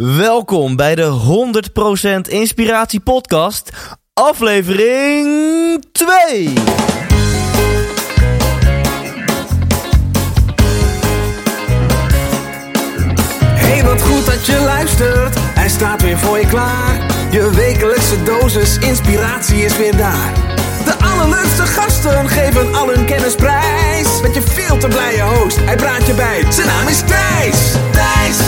Welkom bij de 100% Inspiratie Podcast, aflevering 2. Hey, wat goed dat je luistert. Hij staat weer voor je klaar. Je wekelijkse dosis inspiratie is weer daar. De allerleukste gasten geven al hun kennis prijs. Met je veel te blije host, hij praat je bij. Zijn naam is Thijs. Thijs,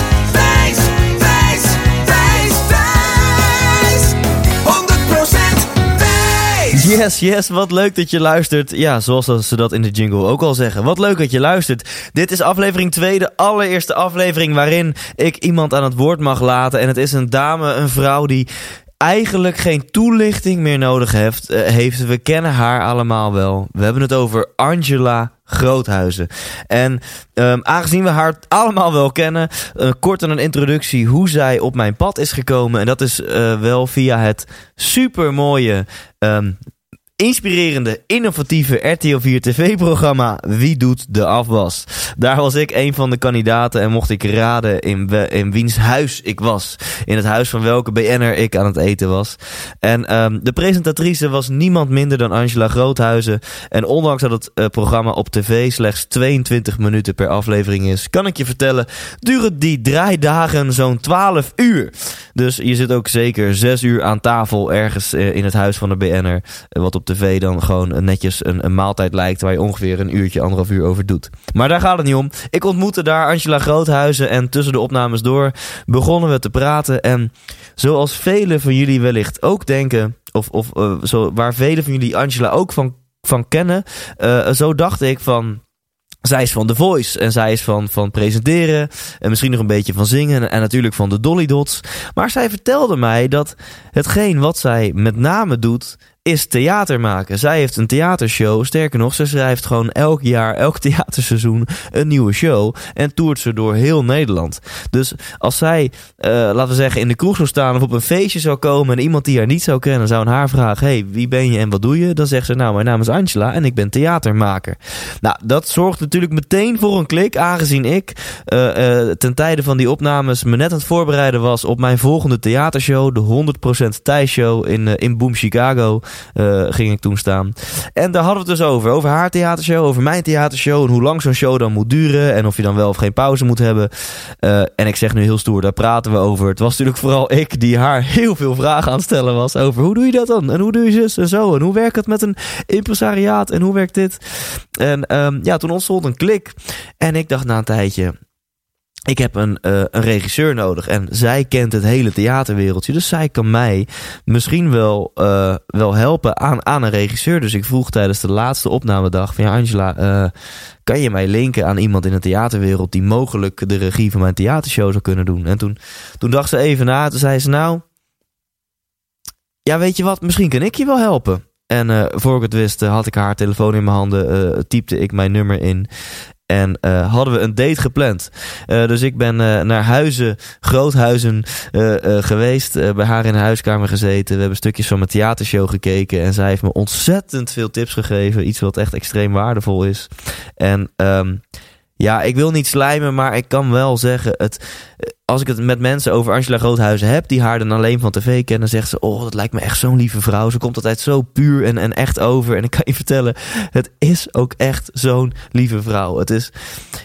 Yes, yes, wat leuk dat je luistert. Ja, zoals ze dat in de jingle ook al zeggen. Wat leuk dat je luistert. Dit is aflevering 2, de allereerste aflevering waarin ik iemand aan het woord mag laten. En het is een dame, een vrouw die eigenlijk geen toelichting meer nodig heeft. eh, heeft. We kennen haar allemaal wel. We hebben het over Angela Groothuizen. En ehm, aangezien we haar allemaal wel kennen, eh, kort een introductie hoe zij op mijn pad is gekomen. En dat is eh, wel via het supermooie ehm, inspirerende, innovatieve RTL 4 TV-programma Wie doet de afwas? Daar was ik een van de kandidaten en mocht ik raden in, in wiens huis ik was. In het huis van welke BN'er ik aan het eten was. En ehm, de presentatrice was niemand minder dan Angela Groothuizen. En ondanks dat het eh, programma op tv slechts 22 minuten per aflevering is, kan ik je vertellen, duren die draaidagen zo'n 12 uur. Dus je zit ook zeker 6 uur aan tafel ergens eh, in het huis van de BN'er. eh, Wat op dan gewoon netjes een, een maaltijd lijkt waar je ongeveer een uurtje, anderhalf uur over doet. Maar daar gaat het niet om. Ik ontmoette daar Angela Groothuizen en tussen de opnames door begonnen we te praten. En zoals velen van jullie wellicht ook denken, of, of eh, zo, waar velen van jullie Angela ook van, van kennen, eh, zo dacht ik van... Zij is van The Voice en zij is van, van presenteren en misschien nog een beetje van zingen en natuurlijk van de Dolly Dots. Maar zij vertelde mij dat hetgeen wat zij met name doet is theater maken. Zij heeft een theatershow. Sterker nog, ze schrijft gewoon elk jaar, elk theaterseizoen een nieuwe show. En toert ze door heel Nederland. Dus als zij, eh, laten we zeggen, in de kroeg zou staan of op een feestje zou komen en iemand die haar niet zou kennen zou aan haar vragen: Hey, wie ben je en wat doe je? Dan zegt ze: Nou, mijn naam is Angela en ik ben theatermaker. Nou, dat zorgt natuurlijk meteen voor een klik, aangezien ik eh, eh, ten tijde van die opnames me net aan het voorbereiden was op mijn volgende theatershow, de 100% Thijs Show in, in Boom Chicago. Eh, ging ik toen staan. En daar hadden we het dus over. Over haar theatershow, over mijn theatershow. En hoe lang zo'n show dan moet duren. En of je dan wel of geen pauze moet hebben. Eh, en ik zeg nu heel stoer, daar praten we over. Het was natuurlijk vooral ik die haar heel veel vragen aan het stellen was. Over hoe doe je dat dan? En hoe doe je zus en zo? En hoe werkt het met een impresariaat? En hoe werkt dit? En ehm, ja, toen ontstond een klik. En ik dacht na een tijdje ik heb een, eh, een regisseur nodig en zij kent het hele theaterwereldje. Dus zij kan mij misschien wel, eh, wel helpen aan, aan een regisseur. Dus ik vroeg tijdens de laatste opnamedag van ja, Angela, eh, kan je mij linken aan iemand in de theaterwereld die mogelijk de regie van mijn theatershow zou kunnen doen? En toen, toen dacht ze even na, toen zei ze nou, ja weet je wat, misschien kan ik je wel helpen. En eh, voor ik het wist, had ik haar telefoon in mijn handen, eh, typte ik mijn nummer in. En eh, hadden we een date gepland. Eh, dus ik ben eh, naar Huizen, Groothuizen geweest. bij haar in de huiskamer gezeten. We hebben stukjes van mijn theatershow gekeken. En zij heeft me ontzettend veel tips gegeven. Iets wat echt extreem waardevol is. En ehm, ja, ik wil niet slijmen, maar ik kan wel zeggen... Het, als ik het met mensen over Angela Groothuizen heb... die haar dan alleen van tv kennen... zegt ze, oh, dat lijkt me echt zo'n lieve vrouw. Ze komt altijd zo puur en, en echt over. En ik kan je vertellen, het is ook echt zo'n lieve vrouw. Het is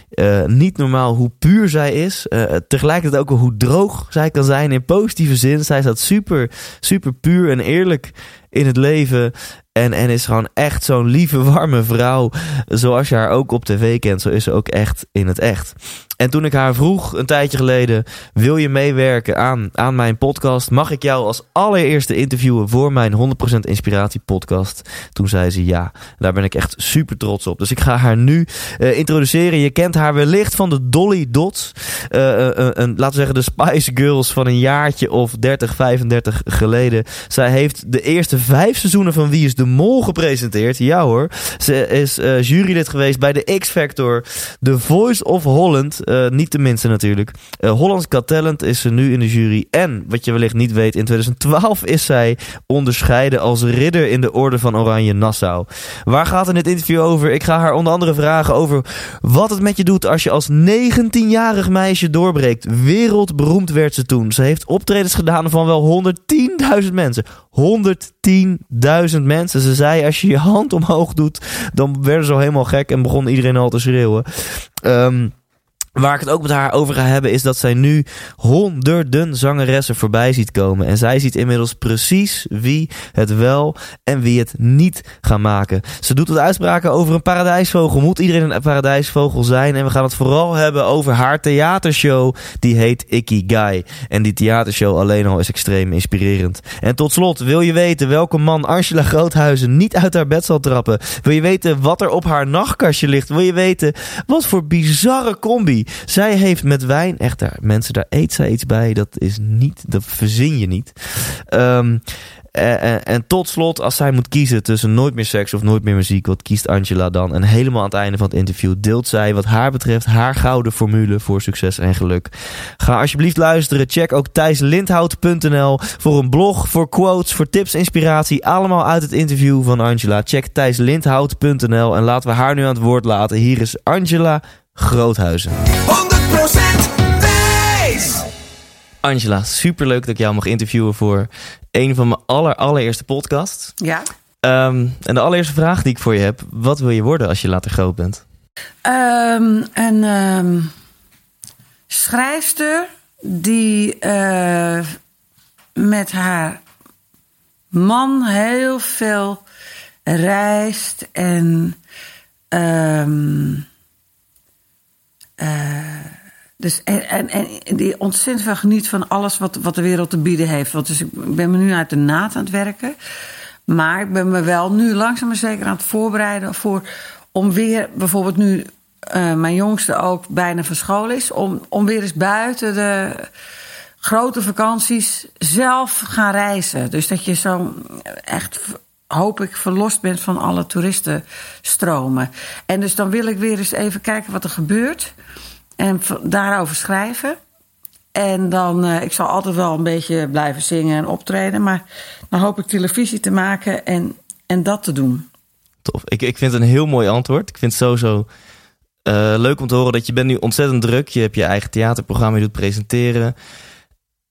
eh, niet normaal hoe puur zij is. Eh, tegelijkertijd ook hoe droog zij kan zijn in positieve zin. Zij staat super, super puur en eerlijk in het leven. En, en is gewoon echt zo'n lieve, warme vrouw. Zoals je haar ook op tv kent, zo is ze ook echt in het echt. En toen ik haar vroeg een tijdje geleden: wil je meewerken aan, aan mijn podcast? Mag ik jou als allereerste interviewen voor mijn 100% Inspiratie podcast? Toen zei ze ja. Daar ben ik echt super trots op. Dus ik ga haar nu uh, introduceren. Je kent haar wellicht van de Dolly Dots. Uh, een, laten we zeggen de Spice Girls van een jaartje of 30, 35 geleden. Zij heeft de eerste vijf seizoenen van Wie is de Mol gepresenteerd. Ja hoor. Ze is jurylid geweest bij de X Factor. The Voice of Holland. Uh, niet de minste natuurlijk. Uh, Hollands Got Talent is ze nu in de jury. En, wat je wellicht niet weet, in 2012 is zij onderscheiden als ridder in de Orde van Oranje Nassau. Waar gaat in dit interview over? Ik ga haar onder andere vragen over wat het met je doet als je als 19-jarig meisje doorbreekt. Wereldberoemd werd ze toen. Ze heeft optredens gedaan van wel 110.000 mensen. 110.000 mensen. Ze zei als je je hand omhoog doet, dan werden ze al helemaal gek en begon iedereen al te schreeuwen. Um, Waar ik het ook met haar over ga hebben is dat zij nu honderden zangeressen voorbij ziet komen. En zij ziet inmiddels precies wie het wel en wie het niet gaan maken. Ze doet wat uitspraken over een paradijsvogel. Moet iedereen een paradijsvogel zijn? En we gaan het vooral hebben over haar theatershow. Die heet Ikigai. En die theatershow alleen al is extreem inspirerend. En tot slot, wil je weten welke man Angela Groothuizen niet uit haar bed zal trappen? Wil je weten wat er op haar nachtkastje ligt? Wil je weten wat voor bizarre combi zij heeft met wijn, echt daar, mensen, daar eet zij iets bij. Dat is niet, dat verzin je niet. En, en, tot slot, als zij moet kiezen tussen nooit meer seks of nooit meer muziek, wat kiest Angela dan? En helemaal aan het einde van het interview deelt zij wat haar betreft haar gouden formule voor succes en geluk. Ga alsjeblieft luisteren. Check ook thijslindhout.nl voor een blog, voor quotes, voor tips, inspiratie. Allemaal uit het interview van Angela. Check thijslindhout.nl en laten we haar nu aan het woord laten. Hier is Angela Groothuizen. 100% wijs! Angela, superleuk dat ik jou mag interviewen voor een van mijn aller, allereerste podcasts. Ja. Um, en de allereerste vraag die ik voor je heb: wat wil je worden als je later groot bent? Um, een um, schrijfster die uh, met haar man heel veel reist en. Um, uh, dus en, en, die ontzettend veel geniet van alles wat, wat de wereld te bieden heeft. Want dus ik ben me nu uit de naad aan het werken. Maar ik ben me wel nu langzaam maar zeker aan het voorbereiden voor om weer bijvoorbeeld nu uh, mijn jongste ook bijna van school is, om, om weer eens buiten de grote vakanties zelf gaan reizen. Dus dat je zo echt hoop ik verlost bent van alle toeristenstromen. En dus dan wil ik weer eens even kijken wat er gebeurt. En daarover schrijven. En dan, uh, ik zal altijd wel een beetje blijven zingen en optreden. Maar dan hoop ik televisie te maken en, en dat te doen. Tof. Ik, ik vind het een heel mooi antwoord. Ik vind het sowieso uh, leuk om te horen dat je bent nu ontzettend druk. Je hebt je eigen theaterprogramma, je doet presenteren.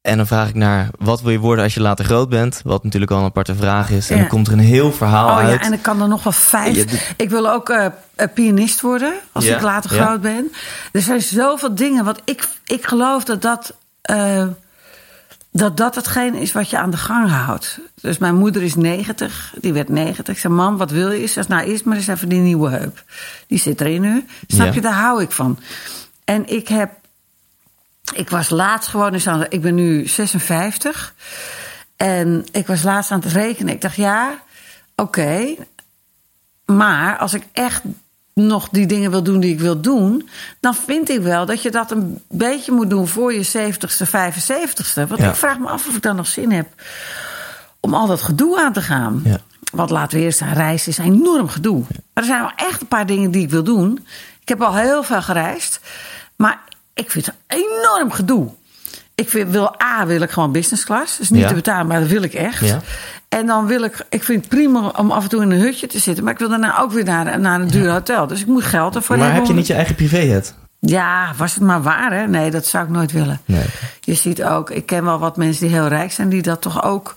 En dan vraag ik naar, wat wil je worden als je later groot bent? Wat natuurlijk al een aparte vraag is. En dan komt er een heel verhaal oh, uit. Ja, en ik kan er nog wel vijf. Ik wil ook uh, pianist worden als ik later groot ben. Er zijn zoveel dingen. Want ik, ik geloof dat dat, uh, dat dat hetgeen is wat je aan de gang houdt. Dus mijn moeder is 90. Die werd 90. Ik zei, mam, wat wil je? Ze zei, nou, eerst maar eens even die nieuwe heup. Die zit erin nu. Snap je, daar hou ik van. En ik heb ik was laatst gewoon eens aan. Ik ben nu 56. En ik was laatst aan het rekenen. Ik dacht, ja, oké. maar als ik echt nog die dingen wil doen die ik wil doen, dan vind ik wel dat je dat een beetje moet doen voor je 70ste, 75ste. Want ik vraag me af of ik dan nog zin heb om al dat gedoe aan te gaan. Ja. Want laten we eerst aan reizen is enorm gedoe. Maar er zijn wel echt een paar dingen die ik wil doen. Ik heb al heel veel gereisd. Maar ik vind het enorm gedoe. Ik wil A, wil ik gewoon business class. Dus niet te betalen, maar dat wil ik echt. Ja. En dan wil ik, ik vind het prima om af en toe in een hutje te zitten. Maar ik wil daarna ook weer naar, naar een duur hotel. Dus ik moet geld ervoor maar hebben. Maar heb je niet je eigen privéjet? Ja, was het maar waar, hè? Nee, dat zou ik nooit willen. Nee. Je ziet ook, ik ken wel wat mensen die heel rijk zijn, die dat toch ook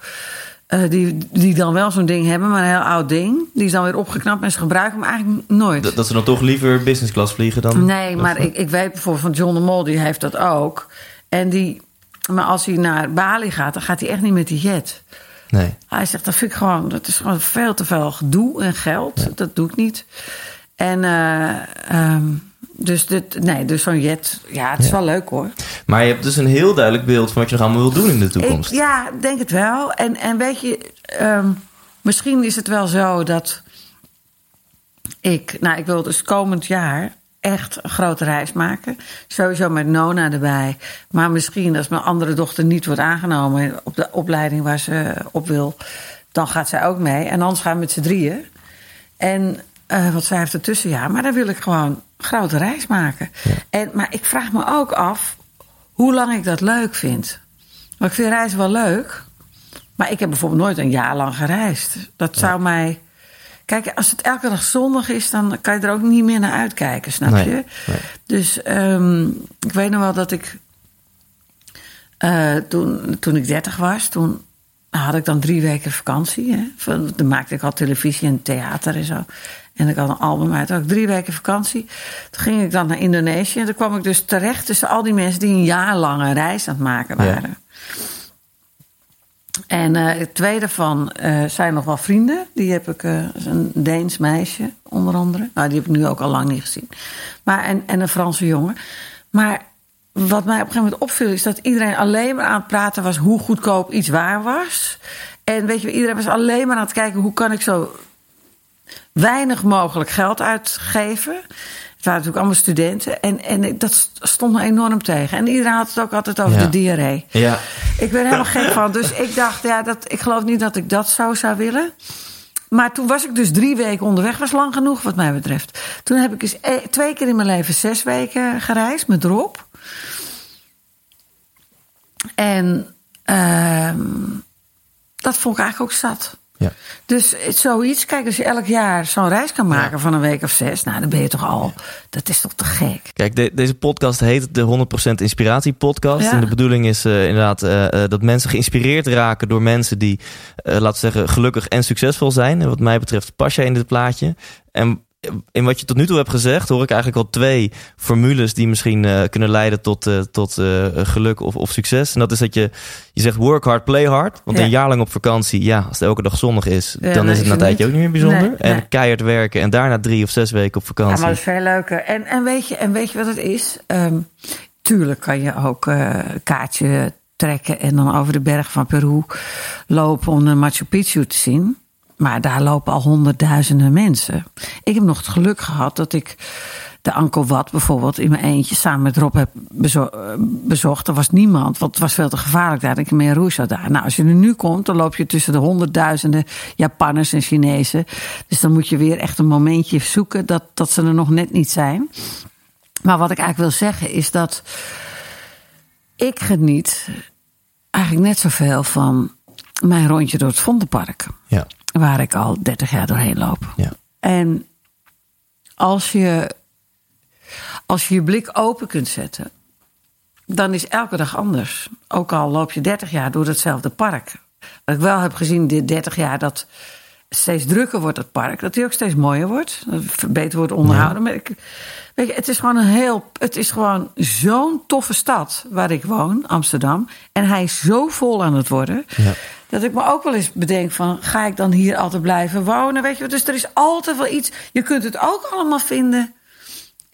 uh, die, die dan wel zo'n ding hebben, maar een heel oud ding. Die is dan weer opgeknapt en ze gebruiken hem eigenlijk nooit. Dat, dat ze dan toch liever business class vliegen dan? Nee, maar ik, ik weet bijvoorbeeld van John de Mol, die heeft dat ook. En die, maar als hij naar Bali gaat, dan gaat hij echt niet met die jet. Nee. Hij zegt, dat vind ik gewoon, dat is gewoon veel te veel gedoe en geld. Dat doe ik niet. En uh, dus, dit, nee, dus zo'n jet, ja, het is wel leuk hoor. Maar je hebt dus een heel duidelijk beeld van wat je nog allemaal wil doen in de toekomst. Ik, ja, denk het wel. En, en weet je, um, misschien is het wel zo dat ik, nou, ik wil dus komend jaar echt een grote reis maken. Sowieso met Nona erbij. Maar misschien als mijn andere dochter niet wordt aangenomen op de opleiding waar ze op wil, dan gaat zij ook mee. En anders gaan we met z'n drieën. En uh, wat zij heeft een tussenjaar. Maar dan wil ik gewoon een grote reis maken. En, maar ik vraag me ook af hoe lang ik dat leuk vind. Want ik vind reizen wel leuk. Maar ik heb bijvoorbeeld nooit een jaar lang gereisd. Dat zou mij. Kijk, als het elke dag zondag is, dan kan je er ook niet meer naar uitkijken, snap je? Dus um, ik weet nog wel dat ik. Uh, toen, toen ik dertig was, toen had ik dan drie weken vakantie. Hè? Van, dan maakte ik al televisie en theater en zo. En ik had een album uit, ook drie weken vakantie. Toen ging ik dan naar Indonesië. En toen kwam ik dus terecht tussen al die mensen die een jaar lang een reis aan het maken waren. En uh, twee daarvan uh, zijn nog wel vrienden. Die heb ik, uh, een Deens meisje onder andere. Nou, die heb ik nu ook al lang niet gezien. Maar, en, en een Franse jongen. Maar wat mij op een gegeven moment opviel, is dat iedereen alleen maar aan het praten was hoe goedkoop iets waar was. En weet je, iedereen was alleen maar aan het kijken hoe kan ik zo weinig mogelijk geld uitgeven. Het waren natuurlijk allemaal studenten. En, en dat stond me enorm tegen. En iedereen had het ook altijd over de diarree. Ja. Ik ben helemaal gek van. Dus ik dacht, ja, dat, ik geloof niet dat ik dat zo zou willen. Maar toen was ik dus drie weken onderweg. Was lang genoeg wat mij betreft. Toen heb ik eens e, twee keer in mijn leven zes weken gereisd met Rob. En uh, dat vond ik eigenlijk ook zat. Ja. Dus zoiets, kijk, als je elk jaar zo'n reis kan maken van een week of zes, nou, dan ben je toch al, dat is toch te gek. Kijk, deze podcast heet de 100% Inspiratie Podcast. En de bedoeling is uh, inderdaad uh, dat mensen geïnspireerd raken door mensen die, uh, laten we zeggen, gelukkig en succesvol zijn. En wat mij betreft pas jij in dit plaatje. En in wat je tot nu toe hebt gezegd, hoor ik eigenlijk al twee formules die misschien uh, kunnen leiden tot, uh, tot uh, geluk of, of succes. En dat is dat je, je zegt work hard, play hard. Want ja. een jaar lang op vakantie, ja, als het elke dag zonnig is, ja, dan is het na een tijdje ook niet meer bijzonder. Nee, en nee. keihard werken en daarna drie of zes weken op vakantie. Ja, maar dat is veel leuker. En, en, weet, je, en weet je wat het is? Um, tuurlijk kan je ook een kaartje trekken en dan over de berg van Peru lopen om de Machu Picchu te zien. Maar daar lopen al honderdduizenden mensen. Ik heb nog het geluk gehad dat ik de Angkor Wat bijvoorbeeld in mijn eentje samen met Rob heb bezo bezocht. Er was niemand, want het was veel te gevaarlijk daar. Ik meer Roes daar. Nou, als je er nu komt, dan loop je tussen de honderdduizenden Japanners en Chinezen. Dus dan moet je weer echt een momentje zoeken dat, dat ze er nog net niet zijn. Maar wat ik eigenlijk wil zeggen is dat ik geniet eigenlijk net zoveel van mijn rondje door het Vondelpark. Ja. Waar ik al 30 jaar doorheen loop. Ja. En als je, als je je blik open kunt zetten, dan is elke dag anders. Ook al loop je 30 jaar door hetzelfde park. Wat ik wel heb gezien dit 30 jaar, dat steeds drukker wordt het park. Dat hij ook steeds mooier wordt. Dat het beter wordt onderhouden. Maar ik, weet je, het is gewoon een heel. Het is gewoon zo'n toffe stad waar ik woon, Amsterdam. En hij is zo vol aan het worden. Ja. Dat ik me ook wel eens bedenk van, ga ik dan hier altijd blijven wonen? Weet je, dus er is altijd wel iets. Je kunt het ook allemaal vinden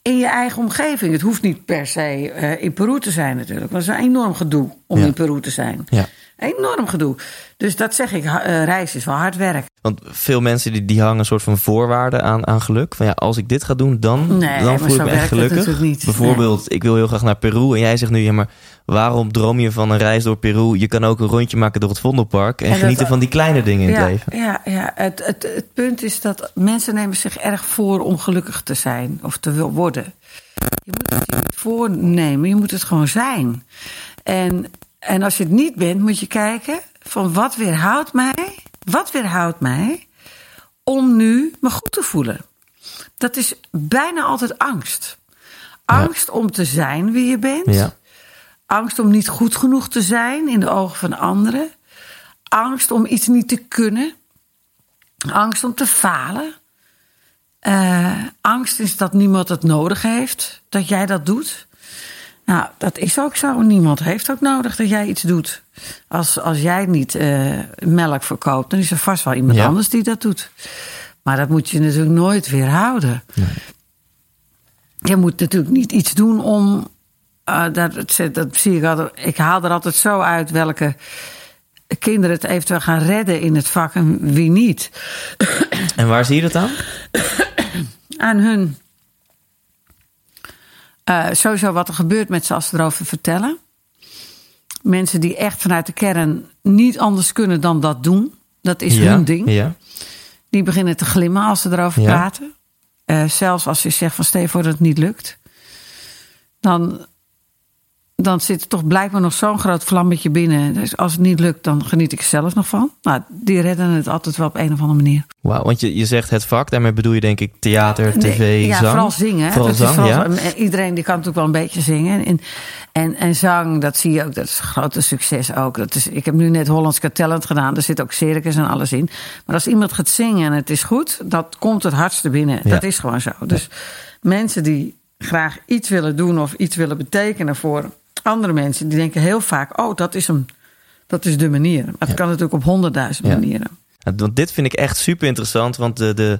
in je eigen omgeving. Het hoeft niet per se uh, in Peru te zijn natuurlijk. Maar het is een enorm gedoe om Ja. in Peru te zijn. Ja. Enorm gedoe. Dus dat zeg ik, eh, reis is wel hard werk. Want veel mensen die, die hangen een soort van voorwaarden aan, aan geluk. Van ja, als ik dit ga doen, dan, Nee, dan voel ik me echt gelukkig. niet. Bijvoorbeeld, ik wil heel graag naar Peru. En jij zegt nu, ja, maar waarom droom je van een reis door Peru? Je kan ook een rondje maken door het Vondelpark. En, En dat- genieten van die kleine dingen in het leven. Ja, ja. Het, het, het punt is dat mensen nemen zich erg voor om gelukkig te zijn of te worden. Je moet het niet voornemen, je moet het gewoon zijn. En, en als je het niet bent, moet je kijken van wat weerhoudt mij, wat weerhoudt mij om nu me goed te voelen. Dat is bijna altijd angst. Angst om te zijn wie je bent. Ja. Angst om niet goed genoeg te zijn in de ogen van anderen. Angst om iets niet te kunnen. Angst om te falen. Eh, angst is dat niemand het nodig heeft, dat jij dat doet. Nou, dat is ook zo. Niemand heeft ook nodig dat jij iets doet. Als, als jij niet uh, melk verkoopt, dan is er vast wel iemand anders die dat doet. Maar dat moet je natuurlijk nooit weerhouden. Nee. Je moet natuurlijk niet iets doen om. Uh, dat, dat zie ik altijd. Ik haal er altijd zo uit welke kinderen het eventueel gaan redden in het vak en wie niet. En waar zie je dat aan? aan hun. Uh, sowieso wat er gebeurt met ze als ze erover vertellen. Mensen die echt vanuit de kern niet anders kunnen dan dat doen. Dat is hun ding. Ja. Die beginnen te glimmen als ze erover praten. Uh, zelfs als je zegt van stel voor dat het niet lukt. Dan dan zit er toch blijkbaar nog zo'n groot vlammetje binnen. Dus als het niet lukt, dan geniet ik er zelf nog van. Nou, die redden het altijd wel op een of andere manier. Wauw, want je, je zegt het vak, daarmee bedoel je denk ik theater, tv, nee, ja, zang? vooral zingen. Vooral zang, ja. Iedereen die kan natuurlijk wel een beetje zingen. En, en, en zang, dat zie je ook, dat is een grote succes ook. Dat is, ik heb nu net Hollands Talent gedaan, er zit ook circus en alles in. Maar als iemand gaat zingen en het is goed, dat komt het hardste binnen. Dat is gewoon zo. Dus mensen die graag iets willen doen of iets willen betekenen voor andere mensen die denken heel vaak: oh, dat is, een, dat is de manier. Maar het kan natuurlijk op honderdduizend manieren. Want dit vind ik echt super interessant, want de, de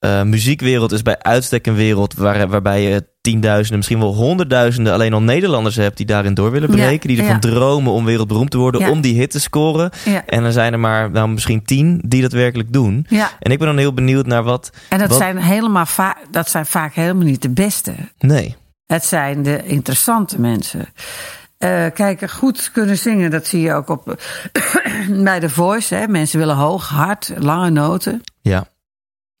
uh, muziekwereld is bij uitstek een wereld waar, waarbij je tienduizenden, misschien wel honderdduizenden alleen al Nederlanders hebt die daarin door willen breken. die ervan dromen om wereldberoemd te worden, om die hit te scoren. En dan zijn er maar nou, misschien tien die dat werkelijk doen. En ik ben dan heel benieuwd naar wat. En dat, zijn, helemaal dat zijn vaak helemaal niet de beste. Nee. Het zijn de interessante mensen. Uh, kijk, goed kunnen zingen, dat zie je ook op, bij de Voice. Hè. Mensen willen hoog, hard, lange noten. Ja,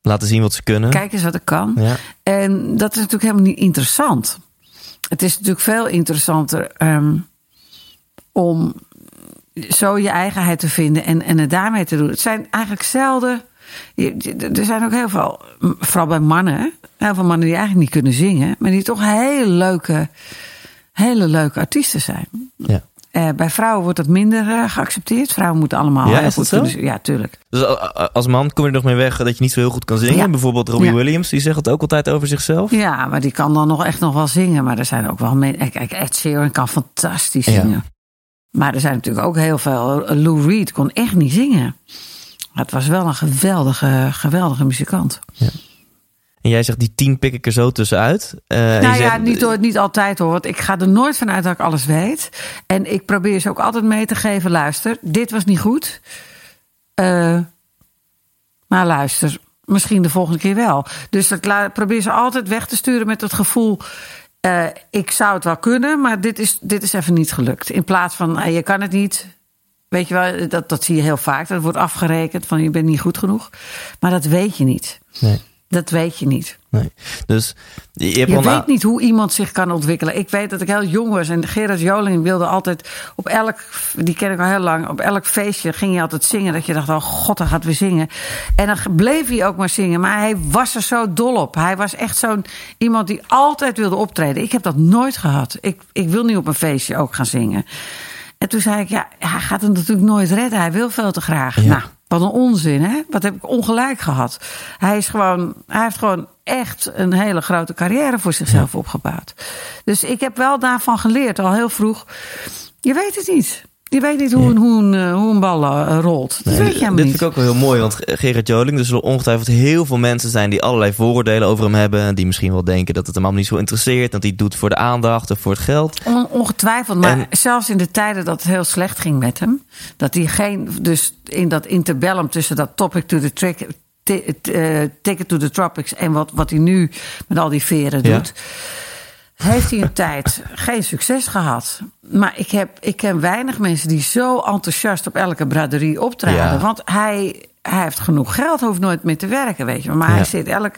laten zien wat ze kunnen. Kijk eens wat ik kan. Ja. En dat is natuurlijk helemaal niet interessant. Het is natuurlijk veel interessanter um, om zo je eigenheid te vinden en, en het daarmee te doen. Het zijn eigenlijk zelden er zijn ook heel veel, vooral bij mannen, heel veel mannen die eigenlijk niet kunnen zingen, maar die toch hele leuke, hele leuke artiesten zijn. Ja. Uh, bij vrouwen wordt dat minder uh, geaccepteerd. Vrouwen moeten allemaal ja, heel goed kunnen Ja, tuurlijk. Dus als man kom je er nog mee weg dat je niet zo heel goed kan zingen. Ja. Bijvoorbeeld Robbie ja. Williams, die zegt het ook altijd over zichzelf. Ja, maar die kan dan nog echt nog wel zingen. Maar er zijn ook wel mensen... Kijk, Ed Sheeran kan fantastisch zingen. Maar er zijn natuurlijk ook heel veel... Lou Reed kon echt niet zingen. Het was wel een geweldige, geweldige muzikant. Ja. En jij zegt, die tien pik ik er zo tussenuit. Uh, nou ja, niet, niet altijd hoor. Want ik ga er nooit vanuit dat ik alles weet. En ik probeer ze ook altijd mee te geven. Luister, dit was niet goed. Uh, maar luister, misschien de volgende keer wel. Dus ik probeer ze altijd weg te sturen met het gevoel... Uh, ik zou het wel kunnen, maar dit is, dit is even niet gelukt. In plaats van, je kan het niet, Weet je wel, dat, dat zie je heel vaak. Dat wordt afgerekend van je bent niet goed genoeg. Maar dat weet je niet. Nee. Dat weet je niet. Nee. Dus je, je weet niet hoe iemand zich kan ontwikkelen. Ik weet dat ik heel jong was en Gerard Joling wilde altijd op elk, die ken ik al heel lang, op elk feestje ging hij altijd zingen. Dat je dacht, oh god, dan gaat weer zingen. En dan bleef hij ook maar zingen. Maar hij was er zo dol op. Hij was echt zo'n iemand die altijd wilde optreden. Ik heb dat nooit gehad. Ik, ik wil niet op een feestje ook gaan zingen. En toen zei ik, ja, hij gaat het natuurlijk nooit redden. Hij wil veel te graag. Nou, wat een onzin, hè? Wat heb ik ongelijk gehad. Hij, is gewoon, hij heeft gewoon echt een hele grote carrière voor zichzelf opgebouwd. Dus ik heb wel daarvan geleerd, al heel vroeg. Je weet het niet. Je weet niet hoe, een, hoe, een, eh, hoe een bal uh, rolt. Dat weet je helemaal dit niet. vind ik ook wel heel mooi, want Gerard Joling... er zullen ongetwijfeld heel veel mensen zijn die allerlei vooroordelen over hem hebben... die misschien wel denken dat het hem allemaal niet zo interesseert... dat hij het doet voor de aandacht of voor het geld. ongetwijfeld, maar zelfs in de tijden dat het heel slecht ging met hem... dat hij geen, dus in dat interbellum tussen dat topic to the trick... Uh, Ticket to the Tropics en wat, wat hij nu met al die veren doet... Ja heeft hij een tijd geen succes gehad. Maar ik, heb, ik ken weinig mensen die zo enthousiast op elke braderie optreden. Want hij, hij heeft genoeg geld, hoeft nooit meer te werken, weet je. Maar hij zit elk.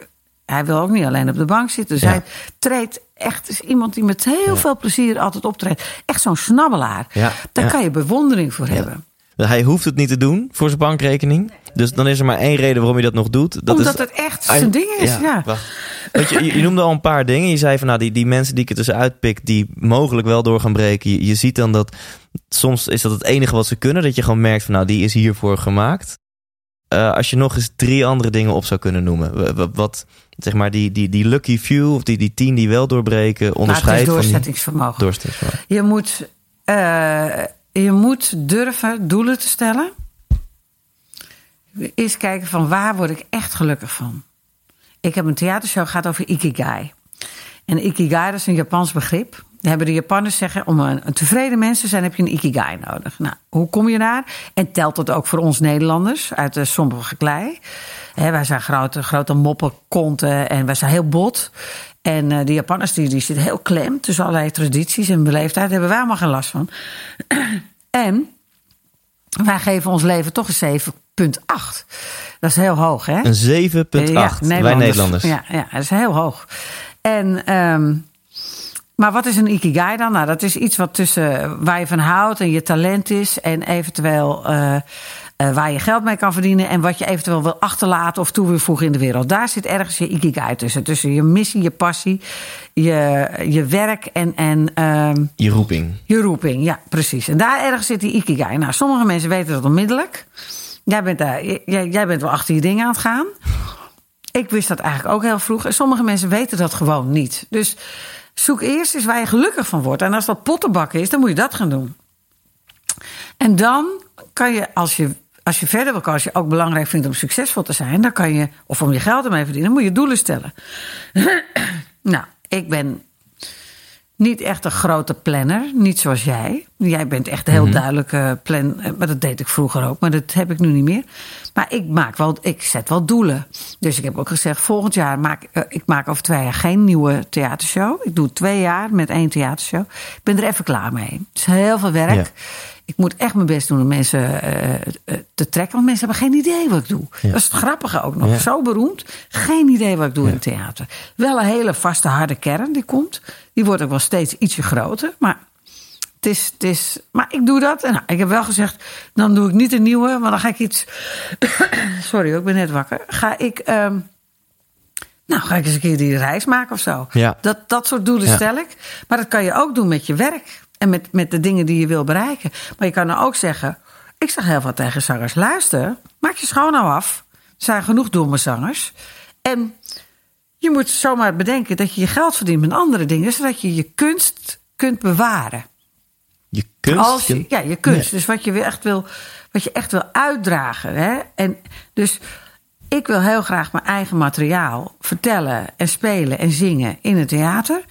Hij wil ook niet alleen op de bank zitten. Dus hij treedt echt, is iemand die met heel veel plezier altijd optreedt. Echt zo'n snabbelaar. Daar kan je bewondering voor hebben. Hij hoeft het niet te doen voor zijn bankrekening. Dus dan is er maar één reden waarom hij dat nog doet. Dat Omdat het echt zijn ding is, ja. je, je, noemde al een paar dingen. Je zei van nou, die, die mensen die ik er tussenuit pik, die mogelijk wel door gaan breken. Je, ziet dan dat soms is dat het enige wat ze kunnen. Dat je gewoon merkt van nou, die is hiervoor gemaakt. Uh, als je nog eens drie andere dingen op zou kunnen noemen. Wat, zeg maar die, die, die lucky few, of die, die tien die wel doorbreken, onderscheidt nou, doorzettingsvermogen. doorzettingsvermogen. Je moet, uh, je moet durven doelen te stellen. Eerst kijken van waar word ik echt gelukkig van. Ik heb een theatershow gaat over Ikigai. En Ikigai dat is een Japans begrip. Daar hebben de Japanners zeggen, om een, tevreden mens te zijn heb je een Ikigai nodig. Nou, hoe kom je daar? En telt dat ook voor ons Nederlanders uit de sombere klei? wij zijn grote, grote moppenkonten en wij zijn heel bot. En uh, de Japanners die, die zitten heel klem tussen allerlei tradities en beleefdheid. Daar hebben wij allemaal geen last van. en wij geven ons leven toch een 7,8. Dat is heel hoog, hè? Een 7,8. Ja, wij Nederlanders. Ja, ja, dat is heel hoog. En, um, maar wat is een ikigai dan? Nou, dat is iets wat tussen waar je van houdt en je talent is. En eventueel uh, uh, waar je geld mee kan verdienen. En wat je eventueel wil achterlaten of toe wil voegen in de wereld. Daar zit ergens je ikigai tussen. Tussen je missie, je passie, je, je werk en. en uh, je roeping. Je roeping, ja, precies. En daar ergens zit die ikigai. Nou, sommige mensen weten dat onmiddellijk. Jij bent, daar, jij, jij bent wel achter je dingen aan het gaan. Ik wist dat eigenlijk ook heel vroeg. En sommige mensen weten dat gewoon niet. Dus zoek eerst eens waar je gelukkig van wordt. En als dat pottenbakken is, dan moet je dat gaan doen. En dan kan je, als je, als je verder wil, als je ook belangrijk vindt om succesvol te zijn, dan kan je, of om je geld ermee verdienen, moet je doelen stellen. nou, ik ben niet echt een grote planner, niet zoals jij. Jij bent echt heel mm duidelijk uh, plan, maar dat deed ik vroeger ook, maar dat heb ik nu niet meer. Maar ik maak wel, ik zet wel doelen. Dus ik heb ook gezegd, volgend jaar maak uh, ik maak over twee jaar geen nieuwe theatershow. Ik doe twee jaar met één theatershow. Ik ben er even klaar mee. Het is heel veel werk. Ja ik moet echt mijn best doen om mensen uh, te trekken. Want mensen hebben geen idee wat ik doe. Dat is het grappige ook nog. Zo beroemd. Geen idee wat ik doe in theater. Wel een hele vaste, harde kern die komt. Die wordt ook wel steeds ietsje groter. Maar het is, het is, maar ik doe dat. En nou, ik heb wel gezegd, dan doe ik niet een nieuwe. Maar dan ga ik iets... Sorry, ik ben net wakker. Ga ik... Um, nou, ga ik eens een keer die reis maken of zo. Ja. Dat, dat soort doelen stel ik. Maar dat kan je ook doen met je werk. En met, met de dingen die je wil bereiken. Maar je kan nou ook zeggen. Ik zeg heel veel tegen zangers: luister, maak je schoon nou af. Er zijn genoeg domme zangers. En je moet zomaar bedenken dat je je geld verdient met andere dingen, zodat je je kunst kunt bewaren. Je kunst? Als je, ja, je kunst. Dus wat je echt wil, wat je echt wil uitdragen. Hè? En dus ik wil heel graag mijn eigen materiaal vertellen en spelen en zingen in het theater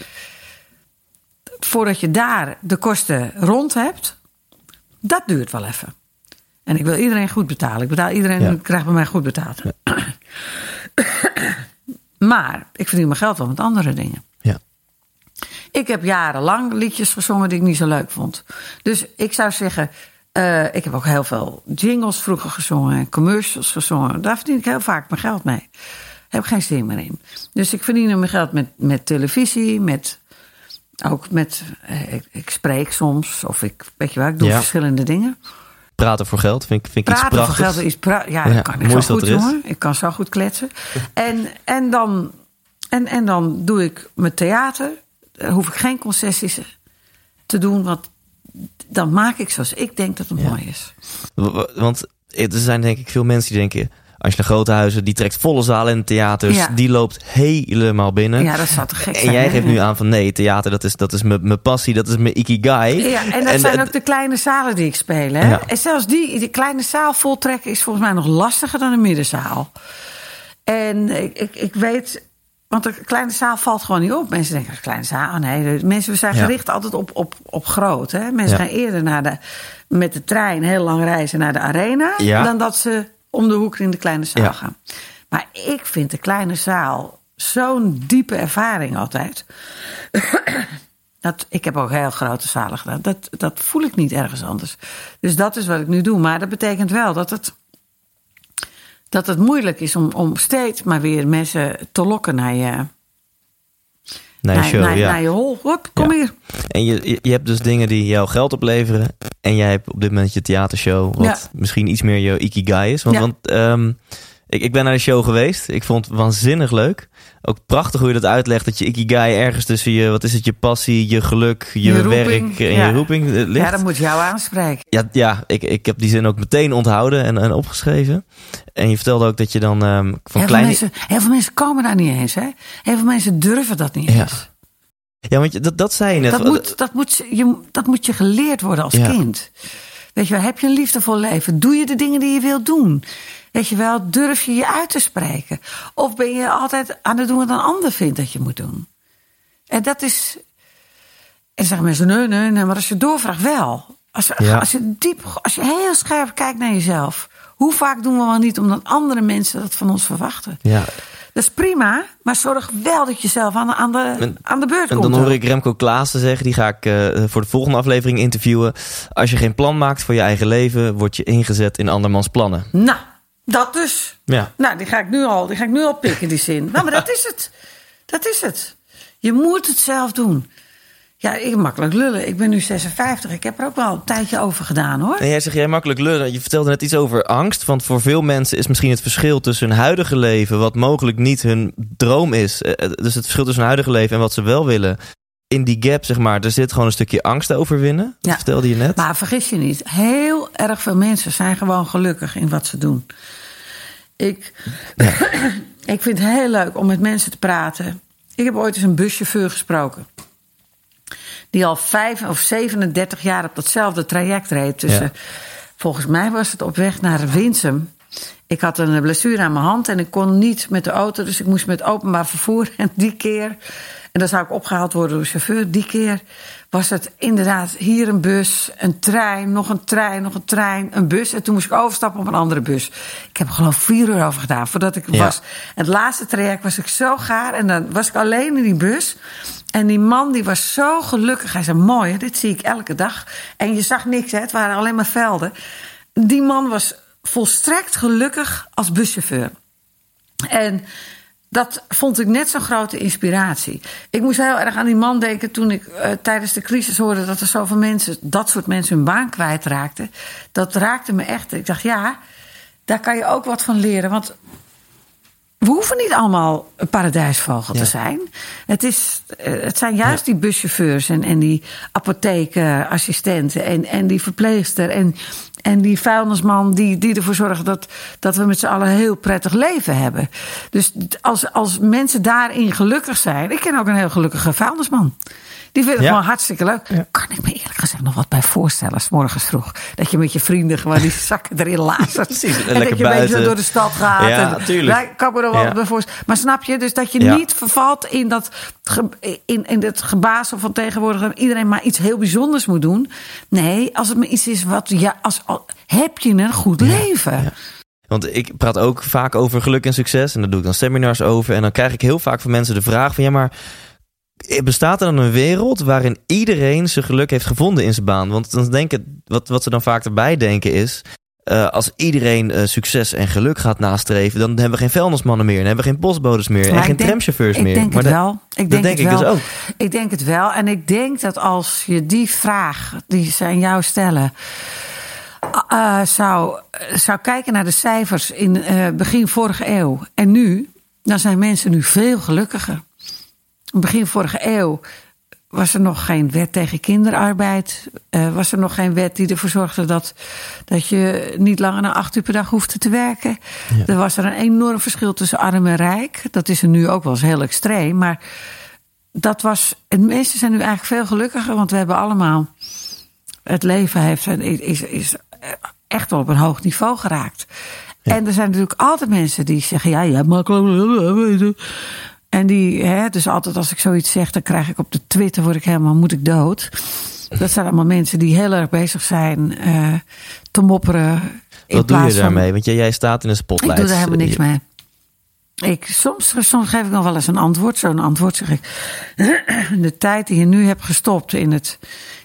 voordat je daar de kosten rond hebt, dat duurt wel even. En ik wil iedereen goed betalen. Ik betaal iedereen ja. krijgt bij mij goed betaald. maar ik verdien mijn geld wel met andere dingen. Ja. Ik heb jarenlang liedjes gezongen die ik niet zo leuk vond. Dus ik zou zeggen, uh, ik heb ook heel veel jingles vroeger gezongen en commercials gezongen. Daar verdien ik heel vaak mijn geld mee. Heb ik geen zin meer in. Dus ik verdien mijn geld met, met televisie, met ook met, eh, ik, ik, spreek soms, of ik, weet je wel, ik doe verschillende dingen. Praten voor geld vind ik, vind ik Praten iets prachtigs. voor geld is, pra ja, dat kan ik zo goed, jongen. Ik kan zo goed kletsen. en, en, dan, en, en dan doe ik mijn theater. Daar hoef ik geen concessies te doen, want dan maak ik zoals ik denk dat het mooi is. Want er zijn denk ik veel mensen die denken Angela Groothuizen, die trekt volle zalen in theaters. Die loopt helemaal binnen. Ja, dat zou te gek En jij geeft nu aan van nee, theater dat is, dat is mijn passie, dat is mijn ikigai. Ja, en dat zijn ook de kleine zalen die ik speel. Hè? En zelfs die, die kleine zaal voltrekken is volgens mij nog lastiger dan een middenzaal. En ik, ik, ik weet, want de kleine zaal valt gewoon niet op. Mensen denken, kleine zaal, oh nee. Mensen zijn gericht altijd op, op, op groot. Hè? Mensen gaan eerder naar de, met de trein heel lang reizen naar de arena... dan dat ze om de hoek in de kleine zaal gaan. Maar ik vind de kleine zaal zo'n diepe ervaring altijd. dat, ik heb ook heel grote zalen gedaan. Dat, dat voel ik niet ergens anders. Dus dat is wat ik nu doe. Maar dat betekent wel dat het, dat het moeilijk is om, om steeds maar weer mensen te lokken naar je. Naar je show, naar, ja. naar je hol. Hop, kom hier. En je, je hebt dus dingen die jouw geld opleveren. En jij hebt op dit moment je theatershow. Wat misschien iets meer je ikigai is. Want, want um, Ik, ik ben naar de show geweest. Ik vond het waanzinnig leuk. Ook prachtig hoe je dat uitlegt. Dat je ikigai ergens tussen je, wat is het, je passie, je geluk, je, werk en je roeping eh, ligt. Ja, dat moet jou aanspreken. Ja, ja ik, ik heb die zin ook meteen onthouden en, en opgeschreven. En je vertelde ook dat je dan um, van heel kleine... Veel mensen, heel veel mensen komen daar niet eens, hè? Heel veel mensen durven dat niet eens. Ja, want je, dat, dat zei je net. Dat moet, dat moet, je, dat moet je geleerd worden als kind. Weet je wel, heb je een liefdevol leven? Doe je de dingen die je wilt doen? Weet je wel, durf je je uit te spreken? Of ben je altijd aan het doen wat een ander vindt dat je moet doen? En dat is. En zeggen mensen: nee, nee, nee, maar als je doorvraagt, wel. Als, als, je diep, als je heel scherp kijkt naar jezelf. Hoe vaak doen we wel niet omdat andere mensen dat van ons verwachten? Ja. Dat is prima, maar zorg wel dat je zelf aan de, aan de, aan de beurt komt. En dan hoor ik Remco Klaassen zeggen, die ga ik uh, voor de volgende aflevering interviewen. Als je geen plan maakt voor je eigen leven, word je ingezet in andermans plannen. Nou, dat dus. Ja. Nou, die ga ik nu al, die ga ik nu al pikken, die zin. Nou, maar dat is het. Dat is het. Je moet het zelf doen. Ja, ik makkelijk lullen. Ik ben nu 56. Ik heb er ook wel een tijdje over gedaan hoor. En jij zegt jij makkelijk lullen. Je vertelde net iets over angst. Want voor veel mensen is misschien het verschil tussen hun huidige leven, wat mogelijk niet hun droom is. Eh, eh, dus het verschil tussen hun huidige leven en wat ze wel willen. In die gap, zeg maar, er zit gewoon een stukje angst overwinnen. Dat ja. vertelde je net. Maar vergis je niet, heel erg veel mensen zijn gewoon gelukkig in wat ze doen. Ik, ik vind het heel leuk om met mensen te praten. Ik heb ooit eens een buschauffeur gesproken die al vijf of 37 jaar op datzelfde traject reed. Tussen, Volgens mij was het op weg naar Winsum. Ik had een blessure aan mijn hand en ik kon niet met de auto, dus ik moest met openbaar vervoer. En die keer, en dan zou ik opgehaald worden door de chauffeur, die keer was het inderdaad hier een bus, een trein, nog een trein, nog een trein, een bus. En toen moest ik overstappen op een andere bus. Ik heb er geloof vier uur over gedaan voordat ik ja. was. Het laatste traject was ik zo gaar en dan was ik alleen in die bus. En die man die was zo gelukkig. Hij zei, mooi, dit zie ik elke dag. En je zag niks, hè? het waren alleen maar velden. Die man was volstrekt gelukkig als buschauffeur. En dat vond ik net zo'n grote inspiratie. Ik moest heel erg aan die man denken toen ik uh, tijdens de crisis hoorde dat er zoveel mensen, dat soort mensen hun baan kwijtraakten. Dat raakte me echt. Ik dacht, ja, daar kan je ook wat van leren. Want we hoeven niet allemaal een paradijsvogel te zijn. Het, is, eh, het zijn juist die buschauffeurs en, en die apotheekassistenten en, en die verpleegster en, en die vuilnisman die, die ervoor zorgen dat, dat we met z'n allen een heel prettig leven hebben. Dus als, als mensen daarin gelukkig zijn. Ik ken ook een heel gelukkige vuilnisman. Die vind ik ja. gewoon hartstikke leuk. Kan ik me eerlijk gezegd nog wat bij voorstellen, s morgens vroeg. Dat je met je vrienden gewoon die zakken erin lazert. Precies, en dat je een beetje door de stad gaat. Ja, tuurlijk. Daar kan ik me nog wel bij voorstellen. Maar snap je, dus dat je niet vervalt in dat, in, in gebazel van tegenwoordig... dat iedereen maar iets heel bijzonders moet doen. Nee, als het maar iets is wat... Ja, als, heb je een goed leven. Want ik praat ook vaak over geluk en succes. En daar doe ik dan seminars over. En dan krijg ik heel vaak van mensen de vraag van... ja, maar bestaat er dan een wereld waarin iedereen zijn geluk heeft gevonden in zijn baan? Want dan denken, wat, wat ze dan vaak erbij denken is... Uh, als iedereen uh, succes en geluk gaat nastreven, dan hebben we geen vuilnismannen meer, dan hebben we geen postbodes meer en geen denk, tramchauffeurs ik meer. Denk maar het wel. Ik denk, denk het ik wel. dus ook. Ik denk het wel. En ik denk dat als je die vraag die ze aan jou stellen, uh, zou, zou kijken naar de cijfers in begin vorige eeuw en nu, dan zijn mensen nu veel gelukkiger. Begin vorige eeuw was er nog geen wet tegen kinderarbeid. Uh, was er nog geen wet die ervoor zorgde dat, dat je niet langer dan acht uur per dag hoefde te werken. Ja. Er was er een enorm verschil tussen arm en rijk. Dat is er nu ook wel eens heel extreem. Maar dat was. En mensen zijn nu eigenlijk veel gelukkiger, want we hebben allemaal. Het leven heeft, is, is echt wel op een hoog niveau geraakt. Ja. En er zijn natuurlijk altijd mensen die zeggen: ja, ja, makkelijk. En die, hè, dus altijd als ik zoiets zeg, dan krijg ik op de Twitter, word ik helemaal, moet ik dood. Dat zijn allemaal mensen die heel erg bezig zijn uh, te mopperen. Wat doe je daarmee? Want jij, jij staat in een spotlight. Ik doe daar helemaal niks mee. Ik, soms, soms geef ik nog wel eens een antwoord. Zo'n antwoord zeg ik. De tijd die je nu hebt gestopt in het,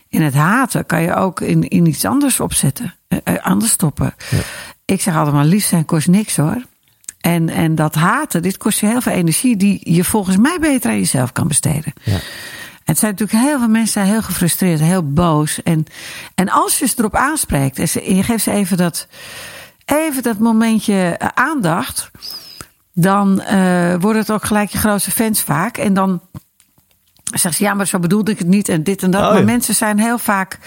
in het haten, kan je ook in, in iets anders opzetten. Uh, anders stoppen. Ja. Ik zeg altijd maar, lief zijn kost niks hoor. En, en dat haten, dit kost je heel veel energie die je volgens mij beter aan jezelf kan besteden. Ja. Het zijn natuurlijk heel veel mensen zijn heel gefrustreerd, heel boos. En, en als je ze erop aanspreekt en, ze, en je geeft ze even dat, even dat momentje aandacht, dan wordt het ook gelijk je grootste fans vaak. En dan zeggen ze, ja, maar zo bedoelde ik het niet en dit en dat. Oh, maar mensen zijn heel vaak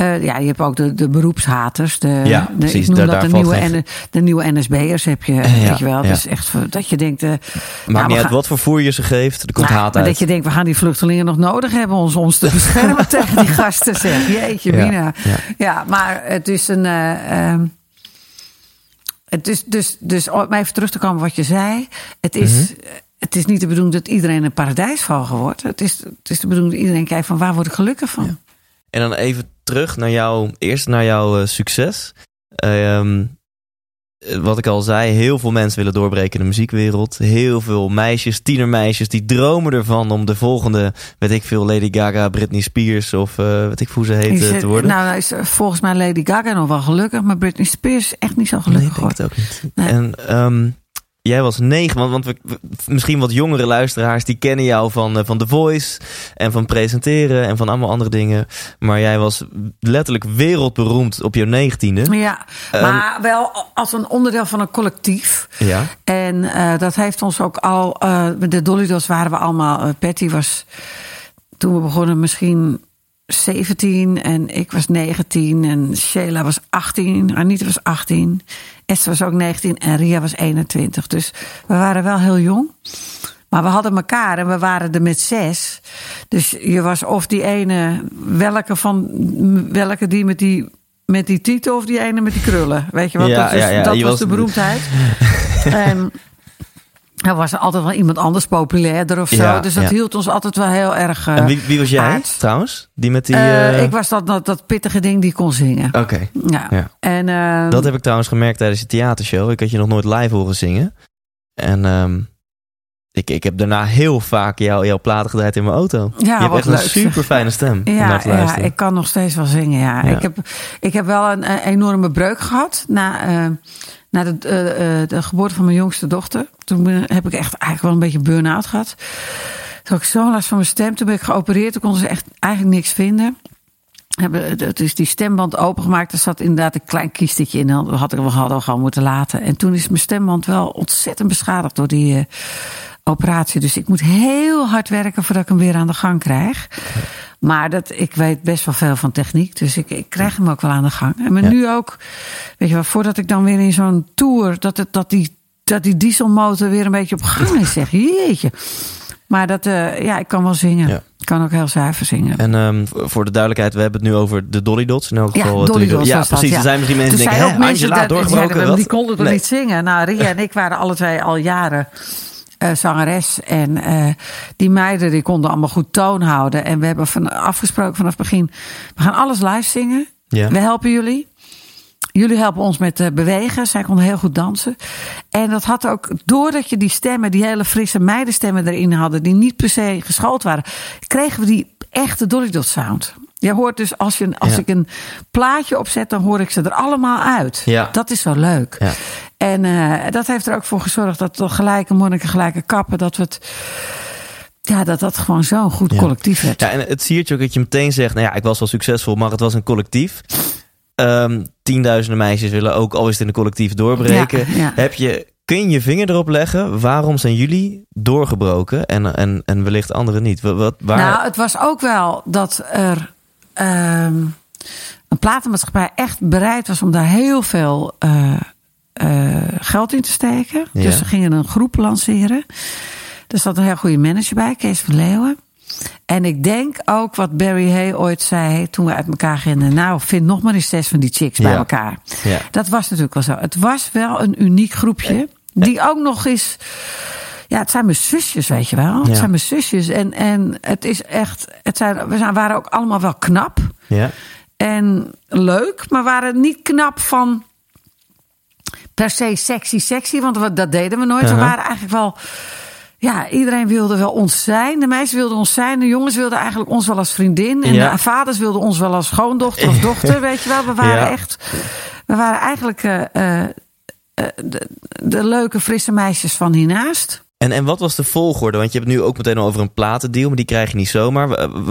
uh, ja, je hebt ook de, de beroepshaters. De, ja, de, precies, ik noem daar, dat de nieuwe, de nieuwe NSB'ers heb je, uh, weet je wel. Ja. Dus echt dat je denkt... Uh, Maakt nou, niet uit wat voor voer je ze geeft, er komt nou, haat uit. Dat je denkt, we gaan die vluchtelingen nog nodig hebben... om ons te beschermen tegen die gasten, zeg. Jeetje, ja, Mina. Ja. maar het is een... Uh, het is dus, dus om even terug te komen wat je zei. Het is... Mm -hmm het is niet de bedoeling dat iedereen een paradijsvogel wordt. Het is, het is de bedoeling dat iedereen kijkt van waar word ik gelukkig van. Ja. En dan even terug naar jouw, eerst naar jouw uh, succes. Uh, wat ik al zei, heel veel mensen willen doorbreken in de muziekwereld. Heel veel meisjes, tienermeisjes, die dromen ervan om de volgende, weet ik veel, Lady Gaga, Britney Spears of uh, weet ik hoe ze heet zit, te worden. Nou, is volgens mij Lady Gaga nog wel gelukkig, maar Britney Spears is echt niet zo gelukkig. Nee, ik denk het ook niet. Nee. En um, Jij was negen, want, want we, misschien wat jongere luisteraars die kennen jou van, uh, van The Voice en van presenteren en van allemaal andere dingen. Maar jij was letterlijk wereldberoemd op je negentiende. Ja, um, maar wel als een onderdeel van een collectief. Ja. En uh, dat heeft ons ook al, uh, de Dolly Dolls waren we allemaal, Patty was toen we begonnen misschien 17 en ik was 19 en Sheila was 18, Anita was 18, Esther was ook 19 en Ria was 21. Dus we waren wel heel jong. Maar we hadden elkaar en we waren er met zes. Dus je was of die ene, welke van welke die met die, met die titel of die ene met die krullen. Weet je wat? Ja, dat is, ja, ja. dat je was de beroemdheid. en er was er altijd wel iemand anders populairder of zo. Ja, dus dat ja. hield ons altijd wel heel erg. Uh, en wie, wie was jij aard. trouwens? Die met die. Uh, uh... Ik was dat, dat, dat pittige ding die kon zingen. Oké. Okay. Ja. ja. En, uh, dat heb ik trouwens gemerkt tijdens je theatershow. Ik had je nog nooit live horen zingen. En um, ik, ik heb daarna heel vaak jou, jouw platen gedraaid in mijn auto. Ja, je hebt echt leuk, een super fijne stem. Ja, ja, ik kan nog steeds wel zingen. Ja. ja. Ik, heb, ik heb wel een, een enorme breuk gehad na, uh, na de, uh, de geboorte van mijn jongste dochter. Toen heb ik echt eigenlijk wel een beetje burn-out gehad. Toen had ik zo last van mijn stem. Toen ben ik geopereerd. Toen konden ze echt eigenlijk niks vinden. Hebben dus die stemband opengemaakt. Er zat inderdaad een klein kiestetje in. Dat had ik wel hadden gewoon moeten laten. En toen is mijn stemband wel ontzettend beschadigd door die operatie. Dus ik moet heel hard werken voordat ik hem weer aan de gang krijg. Maar dat, ik weet best wel veel van techniek. Dus ik, ik krijg hem ook wel aan de gang. En maar ja. nu ook, weet je wel, voordat ik dan weer in zo'n tour. Dat, het, dat, die, dat die dieselmotor weer een beetje op gang is. Zeg jeetje. Maar dat, uh, ja, ik kan wel zingen. Ja. Ik kan ook heel zuiver zingen. En um, voor de duidelijkheid, we hebben het nu over de Dolly Dots. In elk geval. Ja, Dolly Dots ja precies. Ja. Er zijn misschien mensen die denken, mensen Angela, dat, doorgebroken. Ja, die konden toch nee. niet zingen? Nou, Ria en ik waren alle twee al jaren uh, zangeres. En uh, die meiden die konden allemaal goed toon houden. En we hebben van, afgesproken vanaf het begin, we gaan alles live zingen. Ja. We helpen jullie. Jullie helpen ons met uh, bewegen. Zij konden heel goed dansen. En dat had ook, doordat je die stemmen, die hele frisse meidenstemmen erin hadden, die niet per se geschoold waren, kregen we die echte Dolly Dot sound. Je hoort dus, als, je, als ja. ik een plaatje opzet, dan hoor ik ze er allemaal uit. Ja. Dat is zo leuk. Ja. En uh, dat heeft er ook voor gezorgd dat we gelijke monniken, gelijke kappen, dat we het. Ja, dat dat gewoon zo'n goed ja. collectief werd. Ja, en het siertje ook dat je meteen zegt, nou ja, ik was wel succesvol, maar het was een collectief. Um, tienduizenden meisjes willen ook al is het in een collectief doorbreken. Ja, ja. Heb je, kun je je vinger erop leggen? Waarom zijn jullie doorgebroken en, en, en wellicht anderen niet? Wat, waar... Nou, het was ook wel dat er um, een platenmaatschappij echt bereid was om daar heel veel uh, uh, geld in te steken. Ja. Dus ze gingen een groep lanceren. Er zat een heel goede manager bij, Kees van Leeuwen. En ik denk ook wat Barry Hay ooit zei toen we uit elkaar gingen. Nou, vind nog maar eens zes van die chicks bij elkaar. Ja. Dat was natuurlijk wel zo. Het was wel een uniek groepje. Die ook nog eens. Ja, het zijn mijn zusjes, weet je wel. Het Ja. zijn mijn zusjes. En, en het is echt. Het zijn, we zijn, waren ook allemaal wel knap. Ja, En leuk, maar waren niet knap van. Per se sexy, sexy. Want dat deden we nooit. We Uh-huh. waren eigenlijk wel. Ja, iedereen wilde wel ons zijn. De meisjes wilden ons zijn. De jongens wilden eigenlijk ons wel als vriendin. En Ja. de vaders wilden ons wel als schoondochter of dochter. Weet je wel. We waren Ja. echt. We waren eigenlijk uh, uh, de, de leuke, frisse meisjes van hiernaast. En, en wat was de volgorde? Want je hebt het nu ook meteen al over een platendeal, maar die krijg je niet zomaar.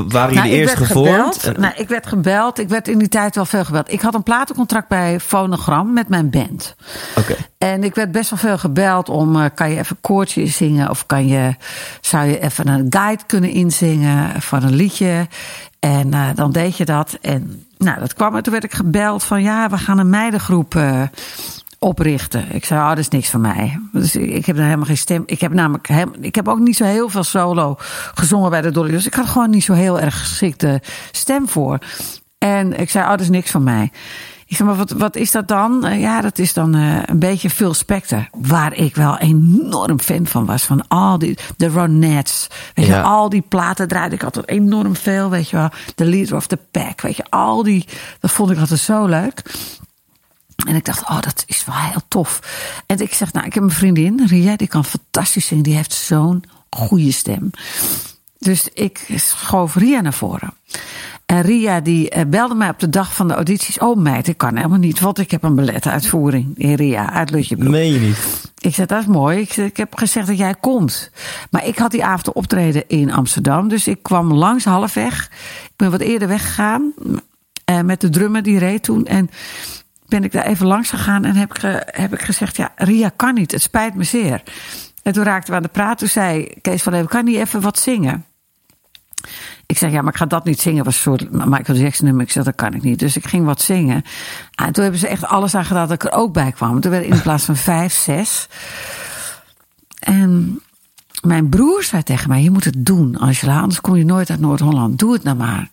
Waren jullie eerst gevormd? Nou, ik werd gebeld. Ik werd in die tijd wel veel gebeld. Ik had een platencontract bij Phonogram met mijn band. Oké. En ik werd best wel veel gebeld om, uh, kan je even koortje zingen? Of kan je, zou je even een guide kunnen inzingen van een liedje? En uh, dan deed je dat. En nou, dat kwam en toen werd ik gebeld van ja, we gaan een meidengroep uh, oprichten. Ik zei, oh, dat is niks van mij. Dus ik heb daar helemaal geen stem. Ik heb namelijk ik heb ook niet zo heel veel solo gezongen bij de Dolly. Dus ik had gewoon niet zo heel erg geschikte stem voor. En ik zei, oh, dat is niks van mij. Ik zeg maar, wat, wat is dat dan? Uh, ja, dat is dan uh, een beetje Phil Spector. Waar ik wel enorm fan van was. Van al die, de Ronettes. Weet ja. je, al die platen draaide ik altijd enorm veel. Weet je wel, The Leader of the Pack. Weet je, al die, dat vond ik altijd zo leuk. En ik dacht, oh, dat is wel heel tof. En ik zeg, nou, ik heb een vriendin, Ria, die kan fantastisch zingen. Die heeft zo'n goede stem. Dus ik schoof Ria naar voren. En Ria die belde mij op de dag van de audities. Oh meid, ik kan helemaal niet, want ik heb een balletuitvoering in Ria uit Lutjebroek. Je niet? Ik zei, dat is mooi. Ik, zei, ik heb gezegd dat jij komt. Maar ik had die avond optreden in Amsterdam. Dus ik kwam langs halfweg. Ik ben wat eerder weggegaan. met de drummer die reed toen. En ben ik daar even langs gegaan en heb ik, heb ik gezegd: Ja, Ria kan niet, het spijt me zeer. En toen raakten we aan de praat. Toen zei Kees van Even: Kan niet even wat zingen? Ik zeg, ja, maar ik ga dat niet zingen. was een soort Michael Jackson nummer. Ik zeg, dat kan ik niet. Dus ik ging wat zingen. En toen hebben ze echt alles aan gedaan dat ik er ook bij kwam. Toen werd in plaats van vijf, zes. En mijn broer zei tegen mij, je moet het doen, Angela. Anders kom je nooit uit Noord-Holland. Doe het nou maar.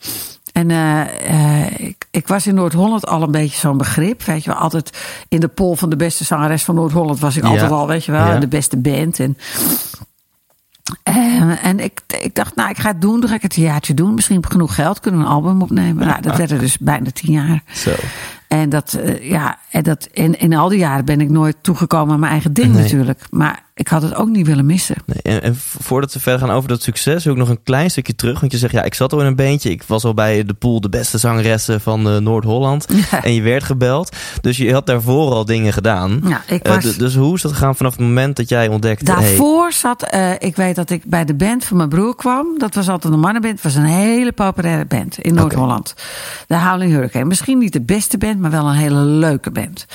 En uh, uh, ik, ik, was in Noord-Holland al een beetje zo'n begrip. Weet je wel, altijd in de pol van de beste zangeres van Noord-Holland was ik ja. altijd al, weet je wel, ja. de beste band. En, uh, en ik, ik dacht, nou, ik ga het doen. Dan ga ik het een jaartje doen. Misschien heb ik genoeg geld, kunnen we een album opnemen. Nou, dat werd er dus bijna tien jaar. Zo. En dat, uh, ja, en dat, in, in al die jaren ben ik nooit toegekomen aan mijn eigen ding nee. natuurlijk. Maar ik had het ook niet willen missen. Nee, en, en, voordat we verder gaan over dat succes, wil ik nog een klein stukje terug. Want je zegt, ja, ik zat al in een beentje. Ik was al bij de pool de beste zangeressen van uh, Noord-Holland. Ja. En je werd gebeld. Dus je had daarvoor al dingen gedaan. Ja, ik was... uh, dus hoe is dat gegaan vanaf het moment dat jij ontdekte... Daarvoor hey... zat, uh, ik weet dat ik bij de band van mijn broer kwam. Dat was altijd een mannenband. Het was een hele populaire band in Noord-Holland. Okay. De Howling Hurricane. Misschien niet de beste band, maar wel een hele leuke band.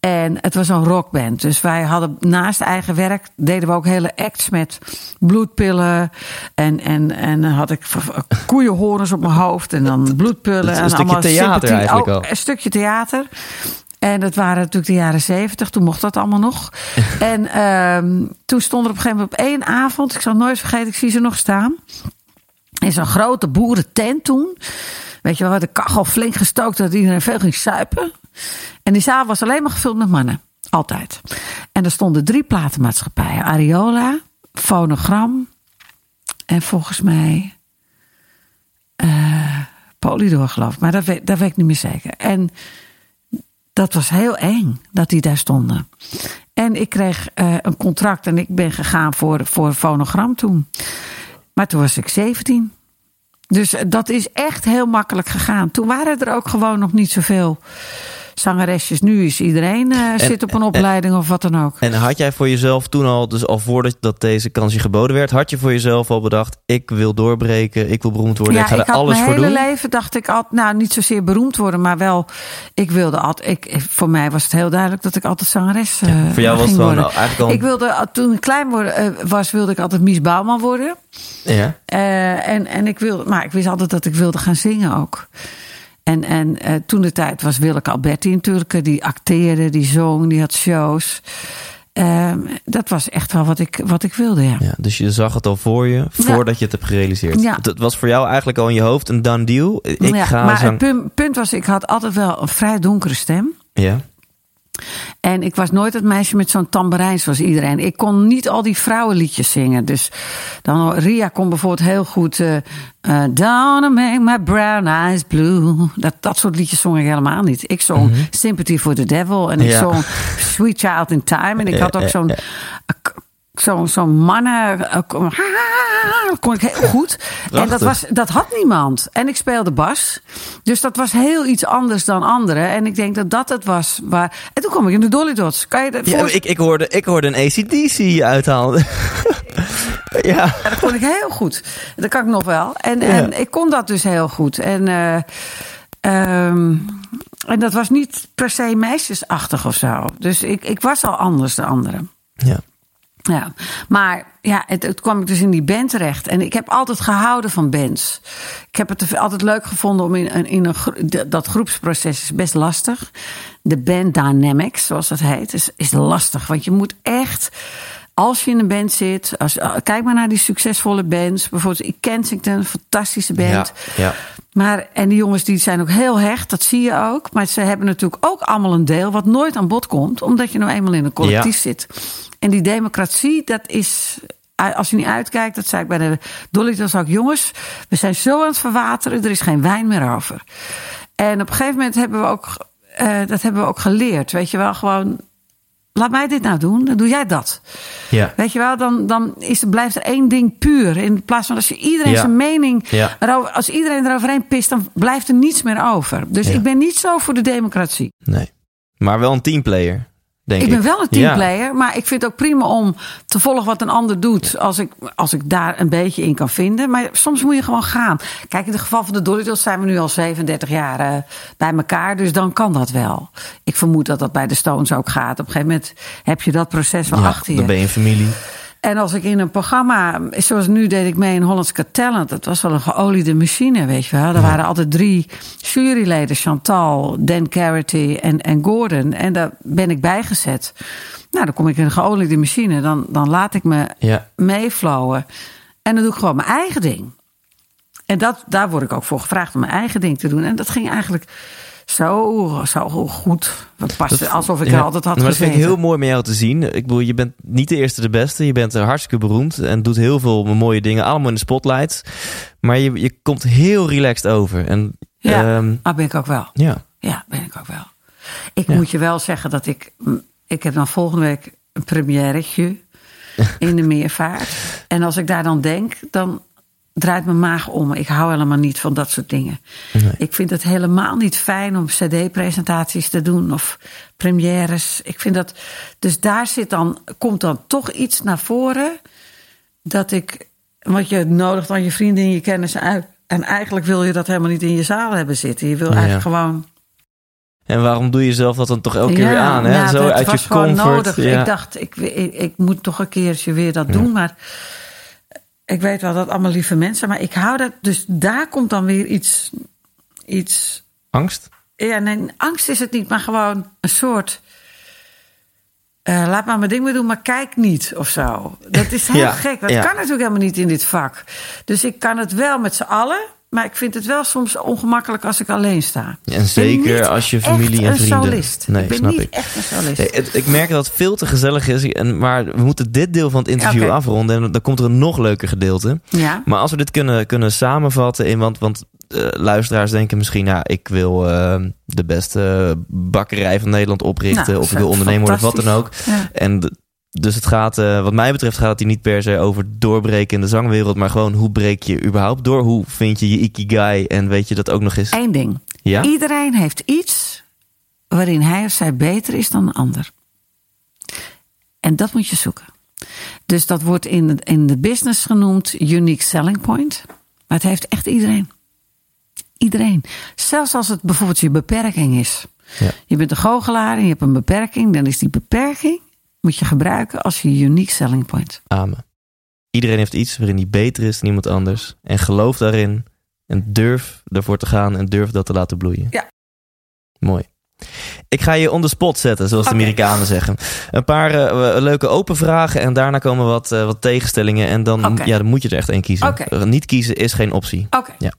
En het was een rockband. Dus wij hadden naast eigen werk deden we ook hele acts met bloedpillen. En, en, en dan had ik koeienhorens op mijn hoofd. En dan bloedpillen. Een, en een stukje theater eigenlijk al. Een stukje theater. En dat waren natuurlijk de jaren zeventig. Toen mocht dat allemaal nog. en um, toen stond er op een gegeven moment op één avond. Ik zal nooit vergeten, ik zie ze nog staan. In zo'n grote boerentent toen. Weet je wel, de kachel flink gestookt dat iedereen veel ging suipen. En die zaal was alleen maar gevuld met mannen. Altijd. En er stonden drie platenmaatschappijen. Ariola, Fonogram en volgens mij uh, Polydor geloof ik. Maar dat weet, dat weet ik niet meer zeker. En dat was heel eng dat die daar stonden. En ik kreeg uh, een contract en ik ben gegaan voor, voor Fonogram toen. Maar toen was ik 17. Dus dat is echt heel makkelijk gegaan. Toen waren er ook gewoon nog niet zoveel zangeresjes. Nu is iedereen uh, en, zit op een opleiding en, of wat dan ook. En had jij voor jezelf toen al, dus al voordat dat deze kans je geboden werd, had je voor jezelf al bedacht: ik wil doorbreken, ik wil beroemd worden, ja, ik ga ik er alles voor doen? Mijn hele leven dacht ik altijd, nou niet zozeer beroemd worden, maar wel, ik wilde altijd, ik, voor mij was het heel duidelijk dat ik altijd zangeres uh, ja, Voor jou was het gewoon eigenlijk al... Ik wilde, toen ik klein worden, was, wilde ik altijd Mies Bouwman worden. Ja. Uh, en, en ik wilde, maar ik wist altijd dat ik wilde gaan zingen ook. En, en uh, toen de tijd was Willeke Alberti natuurlijk, die acteerde, die zong, die had shows. Uh, dat was echt wel wat ik, wat ik wilde, ja. ja. Dus je zag het al voor je, voordat ja. je het hebt gerealiseerd. Ja. Het was voor jou eigenlijk al in je hoofd een done deal. Ik ga maar zang... het punt, punt was, ik had altijd wel een vrij donkere stem. Ja. En ik was nooit het meisje met zo'n tamboerijn zoals iedereen. Ik kon niet al die vrouwenliedjes zingen. Dus dan, Ria kon bijvoorbeeld heel goed... Uh, uh, Don't make my brown eyes blue. Dat, dat soort liedjes zong ik helemaal niet. Ik zong Mhm. Sympathy for the Devil. En ik Ja. zong Sweet Child in Time. En ik had ook zo'n ja. Zo'n zo mannen. Uh, kon ik heel goed. En dat, was, dat had niemand. En ik speelde bas. Dus dat was heel iets anders dan anderen. En ik denk dat dat het was. Waar... En toen kwam ik in de Dolly Dots. Kan je dat ja, ik, ik, hoorde, ik hoorde een ACDC uithalen. ja. ja. Dat kon ik heel goed. Dat kan ik nog wel. En, en ik kon dat dus heel goed. En, uh, um, en dat was niet per se meisjesachtig of zo. Dus ik, ik was al anders dan anderen. Ja. Ja, maar ja, het, het, kwam ik dus in die band terecht. En ik heb altijd gehouden van bands. Ik heb het altijd leuk gevonden om in, in een dat groepsproces is best lastig. De band dynamics, zoals dat heet, is, is lastig. Want je moet echt als je in een band zit, als, eh, kijk maar naar die succesvolle bands. Bijvoorbeeld Kensington, een fantastische band. Ja, ja. Maar, en die jongens die zijn ook heel hecht, dat zie je ook. Maar ze hebben natuurlijk ook allemaal een deel wat nooit aan bod komt, omdat je nou eenmaal in een collectief zit. En die democratie, dat is. Als je niet uitkijkt, dat zei ik bij de Dolly, dan ook jongens, we zijn zo aan het verwateren, er is geen wijn meer over. En op een gegeven moment hebben we ook, uh, dat hebben we ook geleerd. Weet je wel, gewoon laat mij dit nou doen, dan doe jij dat. Ja. Weet je wel, dan, dan is, blijft er één ding puur. In plaats van als je iedereen zijn mening. Ja. Erover, als iedereen eroverheen pist, dan blijft er niets meer over. Dus ik ben niet zo voor de democratie. Nee. Maar wel een teamplayer ik ben wel een teamplayer, maar ik vind het ook prima om te volgen wat een ander doet. Als ik, als ik daar een beetje in kan vinden. Maar soms moet je gewoon gaan. Kijk, in het geval van de Doritos zijn we nu al 37 jaar uh, bij elkaar. Dus dan kan dat wel. Ik vermoed dat dat bij de Stones ook gaat. Op een gegeven moment heb je dat proces wel achter je. Dan ben je een familie. En als ik in een programma, zoals nu deed ik mee in Hollands Talent. Dat was wel een geoliede machine, weet je wel. Er waren altijd drie juryleden. Chantal, Dan Carity en, en Gordon. En daar ben ik bijgezet. Nou, dan kom ik in een geoliede machine. Dan, dan laat ik me ja. meeflowen. En dan doe ik gewoon mijn eigen ding. En dat, daar word ik ook voor gevraagd om mijn eigen ding te doen. En dat ging eigenlijk zo, zo goed. Dat past alsof ik er altijd had maar Dat vind ik heel mooi met jou te zien. Ik bedoel, je bent niet de eerste de beste. Je bent hartstikke beroemd en doet heel veel mooie dingen. Allemaal in de spotlight. Maar je, je komt heel relaxed over. En, ja, um, ben ik ook wel. Ja. Ja, ben ik ook wel. Ik moet je wel zeggen dat ik... Ik heb dan volgende week een premièretje in de meervaart. En als ik daar dan denk, dan draait mijn maag om. Ik hou helemaal niet van dat soort dingen. Ik vind het helemaal niet fijn om CD-presentaties te doen of premières. Ik vind dat. Dus daar zit dan, komt dan toch iets naar voren dat ik. Want je nodigt dan je vrienden en je kennissen uit. En eigenlijk wil je dat helemaal niet in je zaal hebben zitten. Je wil eigenlijk gewoon. En waarom doe je zelf dat dan toch elke keer weer aan? Hè? Ja, Zo uit je comfort. Nodig. Ik dacht, ik, ik, ik, moet toch een keertje weer dat doen. Maar ik weet wel dat allemaal lieve mensen, maar ik hou dat. Dus daar komt dan weer iets. iets angst? Ja, nee, angst is het niet, maar gewoon een soort. Uh, laat maar mijn ding doen, maar kijk niet of zo. Dat is heel gek. Dat kan natuurlijk helemaal niet in dit vak. Dus ik kan het wel met z'n allen. Maar ik vind het wel soms ongemakkelijk als ik alleen sta. En zeker als je familie en vrienden... Solist. Nee, ik ben snap niet ik. echt een solist. Nee, het, ik merk dat het veel te gezellig is. En, maar we moeten dit deel van het interview afronden. En dan komt er een nog leuker gedeelte. Ja. Maar als we dit kunnen, kunnen samenvatten in... Want, want uh, luisteraars denken misschien... Nou, ik wil uh, de beste bakkerij van Nederland oprichten. Nou, of ik wil ondernemer worden, wat dan ook. Ja. En dus het gaat, uh, wat mij betreft, gaat het hier niet per se over doorbreken in de zangwereld, maar gewoon hoe breek je überhaupt door? Hoe vind je je ikigai en weet je dat ook nog eens? Eén ding. Ja? Iedereen heeft iets waarin hij of zij beter is dan een ander. En dat moet je zoeken. Dus dat wordt in de, in de business genoemd unique selling point. Maar het heeft echt iedereen. Iedereen. Zelfs als het bijvoorbeeld je beperking is. Ja. Je bent een goochelaar en je hebt een beperking, dan is die beperking moet je gebruiken als je unique selling point. Amen. Iedereen heeft iets waarin hij beter is dan iemand anders. En geloof daarin. En durf ervoor te gaan en durf dat te laten bloeien. Ja. Mooi. Ik ga je on the spot zetten, zoals de Amerikanen zeggen. Een paar uh, leuke open vragen en daarna komen wat, uh, wat tegenstellingen. En dan, okay. ja, dan moet je er echt één kiezen. Okay. niet kiezen is geen optie. Ja.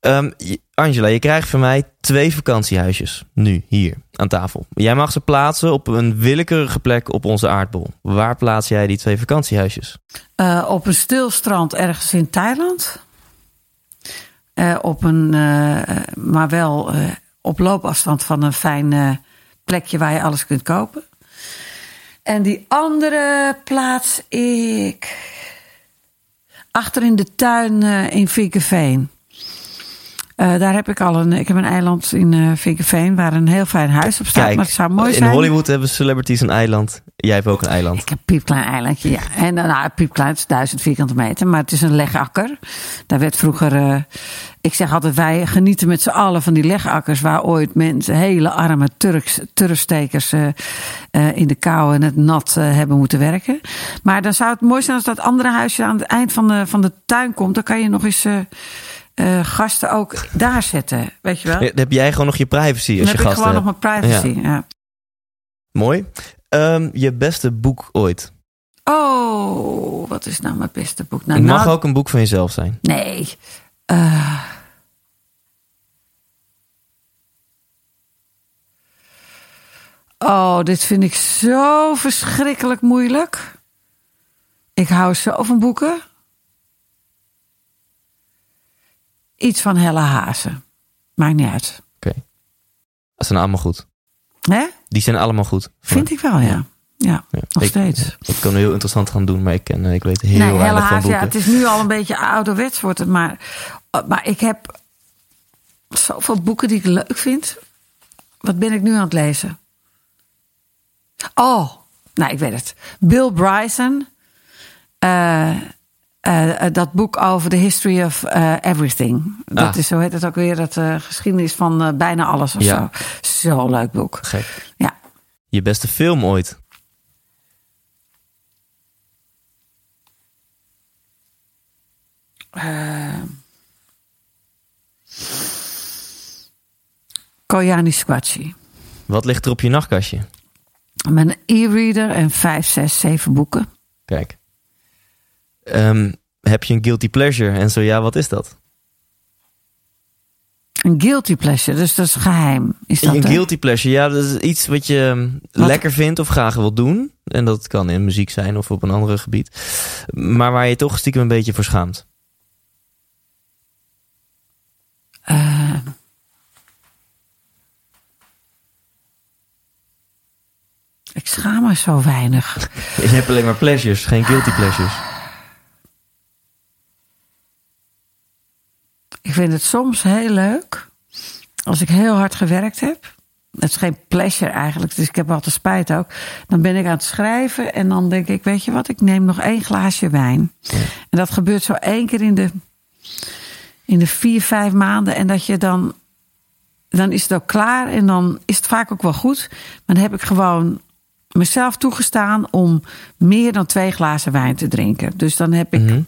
Um, Angela, je krijgt van mij twee vakantiehuisjes. Nu, hier, aan tafel. Jij mag ze plaatsen op een willekeurige plek op onze aardbol. Waar plaats jij die twee vakantiehuisjes? Uh, op een stil strand ergens in Thailand. Uh, op een, uh, maar wel op loopafstand van een fijn plekje waar je alles kunt kopen. En die andere plaats ik achter in de tuin in Vinkenveen. Uh, daar heb ik al een. Ik heb een eiland in uh, Vinkenveen waar een heel fijn huis op staat. Kijk, maar het zou mooi in zijn. Hollywood hebben celebrities een eiland. Jij hebt ook een eiland. Ik heb een piepklein eilandje, ja. En uh, nou, piepklein, het is duizend vierkante meter, maar het is een legakker. Daar werd vroeger. ik zeg altijd, wij genieten met z'n allen van die legakkers waar ooit mensen, hele arme Turks, turfstekers in de kou en het nat hebben moeten werken. Maar dan zou het mooi zijn als dat andere huisje aan het eind van de, van de tuin komt. Dan kan je nog eens uh, gasten ook daar zetten. Weet je wel? Ja, dan heb jij gewoon nog je privacy als dan je heb gasten ik gewoon nog mijn privacy. Ja. ja. Mooi. Um, je beste boek ooit? Oh, wat is nou mijn beste boek? Nou, Het mag nou, ook een boek van jezelf zijn. Nee. Uh, oh, dit vind ik zo verschrikkelijk moeilijk. Ik hou zo van boeken. Iets van Helle Hazen. Maakt niet uit. Oké. Okay. Dat zijn allemaal goed. Hè? Die zijn allemaal goed. Vind ik wel, ja. Ja, ja. nog ik, steeds. Ik kan heel interessant gaan doen, maar ik, ken, ik weet heel nee, weinig van boeken. ja, het is nu al een beetje ouderwets wordt het, maar, maar ik heb zoveel boeken die ik leuk vind. Wat ben ik nu aan het lezen? Oh, nou, ik weet het. Bill Bryson. Uh, uh, dat boek over de history of uh, everything. Dat Ah. is, zo heet het ook weer, dat uh, geschiedenis van bijna alles of Ja. zo. Zo'n leuk boek. Gek. Ja. Je beste film ooit? Koyani Squatchy. Wat ligt er op je nachtkastje? Mijn e-reader en vijf, zes, zeven boeken. Kijk. Um, heb je een guilty pleasure? En zo ja, wat is dat? Een guilty pleasure, dus dat is geheim. Is dat een guilty pleasure, ja, dat is iets wat je Wat? lekker vindt of graag wil doen. En dat kan in muziek zijn of op een ander gebied. Maar waar je toch stiekem een beetje voor schaamt. Uh, ik schaam me zo weinig. Je hebt alleen maar pleasures, geen guilty pleasures. Ik vind het soms heel leuk als ik heel hard gewerkt heb. Het is geen pleasure eigenlijk, dus ik heb altijd spijt ook. Dan ben ik aan het schrijven en dan denk ik, weet je wat, ik neem nog één glaasje wijn. En dat gebeurt zo één keer in de, in de vier, vijf maanden. En dat je dan, dan is het ook klaar en dan is het vaak ook wel goed. Maar dan heb ik gewoon mezelf toegestaan om meer dan twee glazen wijn te drinken. Dus dan heb ik, Mhm.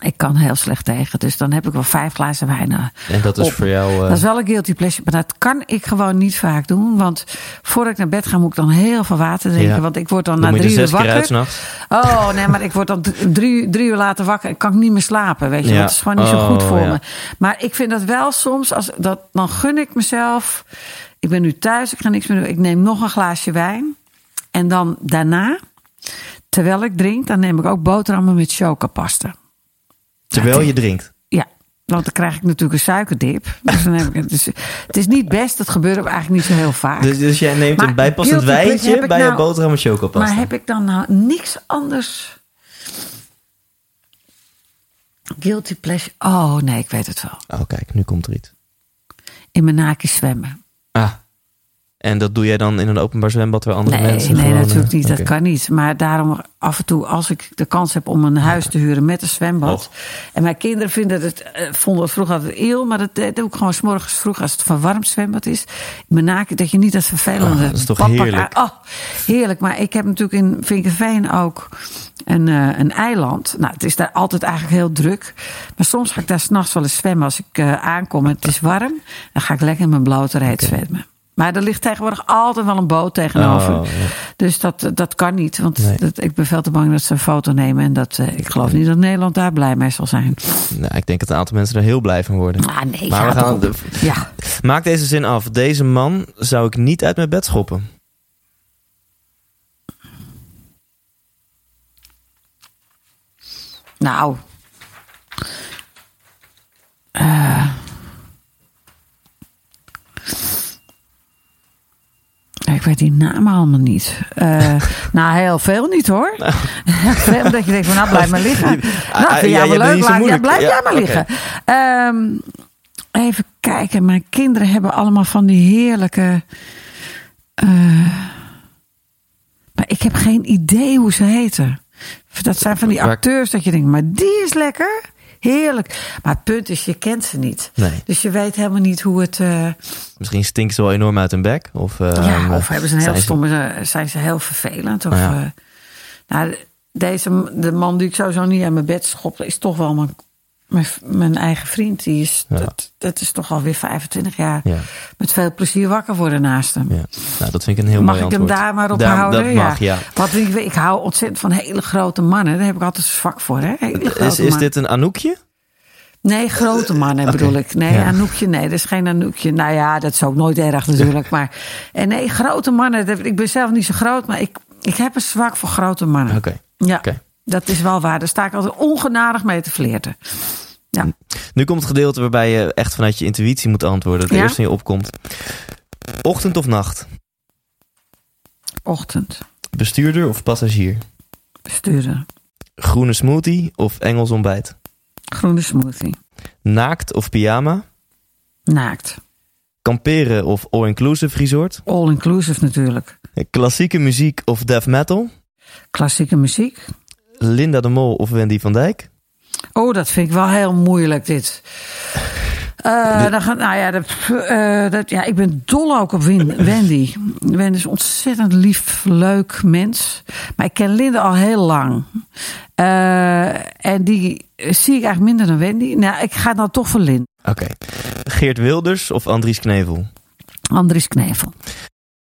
Ik kan heel slecht tegen, dus dan heb ik wel vijf glazen wijn. eh, En dat is op. voor jou... eh, Dat is wel een guilty pleasure, maar dat kan ik gewoon niet vaak doen. Want voordat ik naar bed ga, moet ik dan heel veel water drinken. Ja. Want ik word dan, dan na drie uur wakker. Oh, nee, maar ik word dan drie, drie uur later wakker en kan ik niet meer slapen. Weet je, Ja. dat is gewoon niet zo goed Oh, voor ja. me. Maar ik vind dat wel soms, als, dat, dan gun ik mezelf. Ik ben nu thuis, ik ga niks meer doen. Ik neem nog een glaasje wijn. En dan daarna, terwijl ik drink, dan neem ik ook boterhammen met chocopasta. Terwijl je drinkt. Ja, want dan krijg ik natuurlijk een suikerdip. Dus dan heb ik het, dus, het is niet best, dat gebeurt eigenlijk niet zo heel vaak. Dus, dus jij neemt Maar een bijpassend wijntje bij je nou- boterham met chocopasta. maar heb ik dan nou niks anders? Guilty pleasure. Oh nee, ik weet het wel. Oh, kijk, nu komt er iets. In mijn naakjes zwemmen. Ah. En dat doe jij dan in een openbaar zwembad waar andere Nee, mensen nee, gewoon, natuurlijk eh, niet. Dat oké. kan niet. Maar daarom af en toe, als ik de kans heb om een huis te huren met een zwembad. Och. En mijn kinderen vinden het, eh, vonden het vroeger altijd eeuw. Maar dat, dat doe ik gewoon 's morgens vroeg als het verwarmd zwembad is. Mijn naken, dat je niet dat vervelende... Oh, dat is toch badpak heerlijk? Oh, heerlijk. Maar ik heb natuurlijk in Vinkenveen ook een, eh, een eiland. Nou, het is daar altijd eigenlijk heel druk. Maar soms ga ik daar s'nachts wel eens zwemmen als ik eh, aankom en het is warm. Dan ga ik lekker in mijn blote reet zwemmen. Maar er ligt tegenwoordig altijd wel een boot tegenover. Oh, ja. Dus dat, dat kan niet. Want Nee. dat, ik ben veel te bang dat ze een foto nemen. En dat, eh, ik geloof niet dat Nederland daar blij mee zal zijn. Nou, ik denk dat een aantal mensen er heel blij van worden. Ah, nee, Maar we ga gaan-. Ja. Maak deze zin af. Deze man zou ik niet uit mijn bed schoppen. Nou. Eh. Ik weet die namen allemaal niet. Uh, nou, heel veel niet hoor. Nou. veel dat je denkt van nou blijf maar liggen. nou, vind jij wel leuk? Laat, ja, blijf jij maar liggen. Um, even kijken. Mijn kinderen hebben allemaal van die heerlijke... Uh, maar ik heb geen idee hoe ze heten. Dat zijn van die acteurs dat je denkt, maar die is lekker. Heerlijk. Maar het punt is, je kent ze niet. Nee. Dus je weet helemaal niet hoe het... Uh... Misschien stinken ze wel enorm uit hun bek. Of, uh, ja, of hebben ze een heel zijn stomme... Ze... Zijn ze heel vervelend. Of, ja. uh, nou, deze, de man die ik sowieso niet aan mijn bed schop... is toch wel mijn mijn, mijn eigen vriend, die is, dat, dat is toch alweer 25 jaar ja. met veel plezier wakker worden naast hem. Ja. Nou, dat vind ik een heel mag mooi Mag ik hem daar maar op houden? Dat mag, ja. Want ik, ik hou ontzettend van hele grote mannen. Daar heb ik altijd zwak voor. Hè? Is, is dit een Anoukje? Nee, grote mannen bedoel ik. Nee, ja. Anoukje, nee, dat is geen Anoukje. Nou ja, dat is ook nooit erg natuurlijk. Maar en nee, grote mannen. Ik ben zelf niet zo groot, maar ik, ik heb een zwak voor grote mannen. Oké. Ja. Dat is wel waar. Daar sta ik altijd ongenadig mee te flirten. Ja. Nu komt het gedeelte waarbij je echt vanuit je intuïtie moet antwoorden. Het ja? eerste in je opkomt. Ochtend of nacht? Ochtend. Bestuurder of passagier? Bestuurder. Groene smoothie of Engels ontbijt? Groene smoothie. Naakt of pyjama? Naakt. Kamperen of all-inclusive resort? All-inclusive natuurlijk. Klassieke muziek of death metal? Klassieke muziek. Linda de Mol of Wendy van Dijk? Oh, dat vind ik wel heel moeilijk, dit. Uh, dan gaan, nou ja, uh, dat, ja, ik ben dol ook op Wendy. Wendy is een ontzettend lief, leuk mens. Maar ik ken Linda al heel lang. Uh, en die zie ik eigenlijk minder dan Wendy. Nou, ik ga nou toch voor Lin. Oké. Geert Wilders of Andries Knevel? Andries Knevel.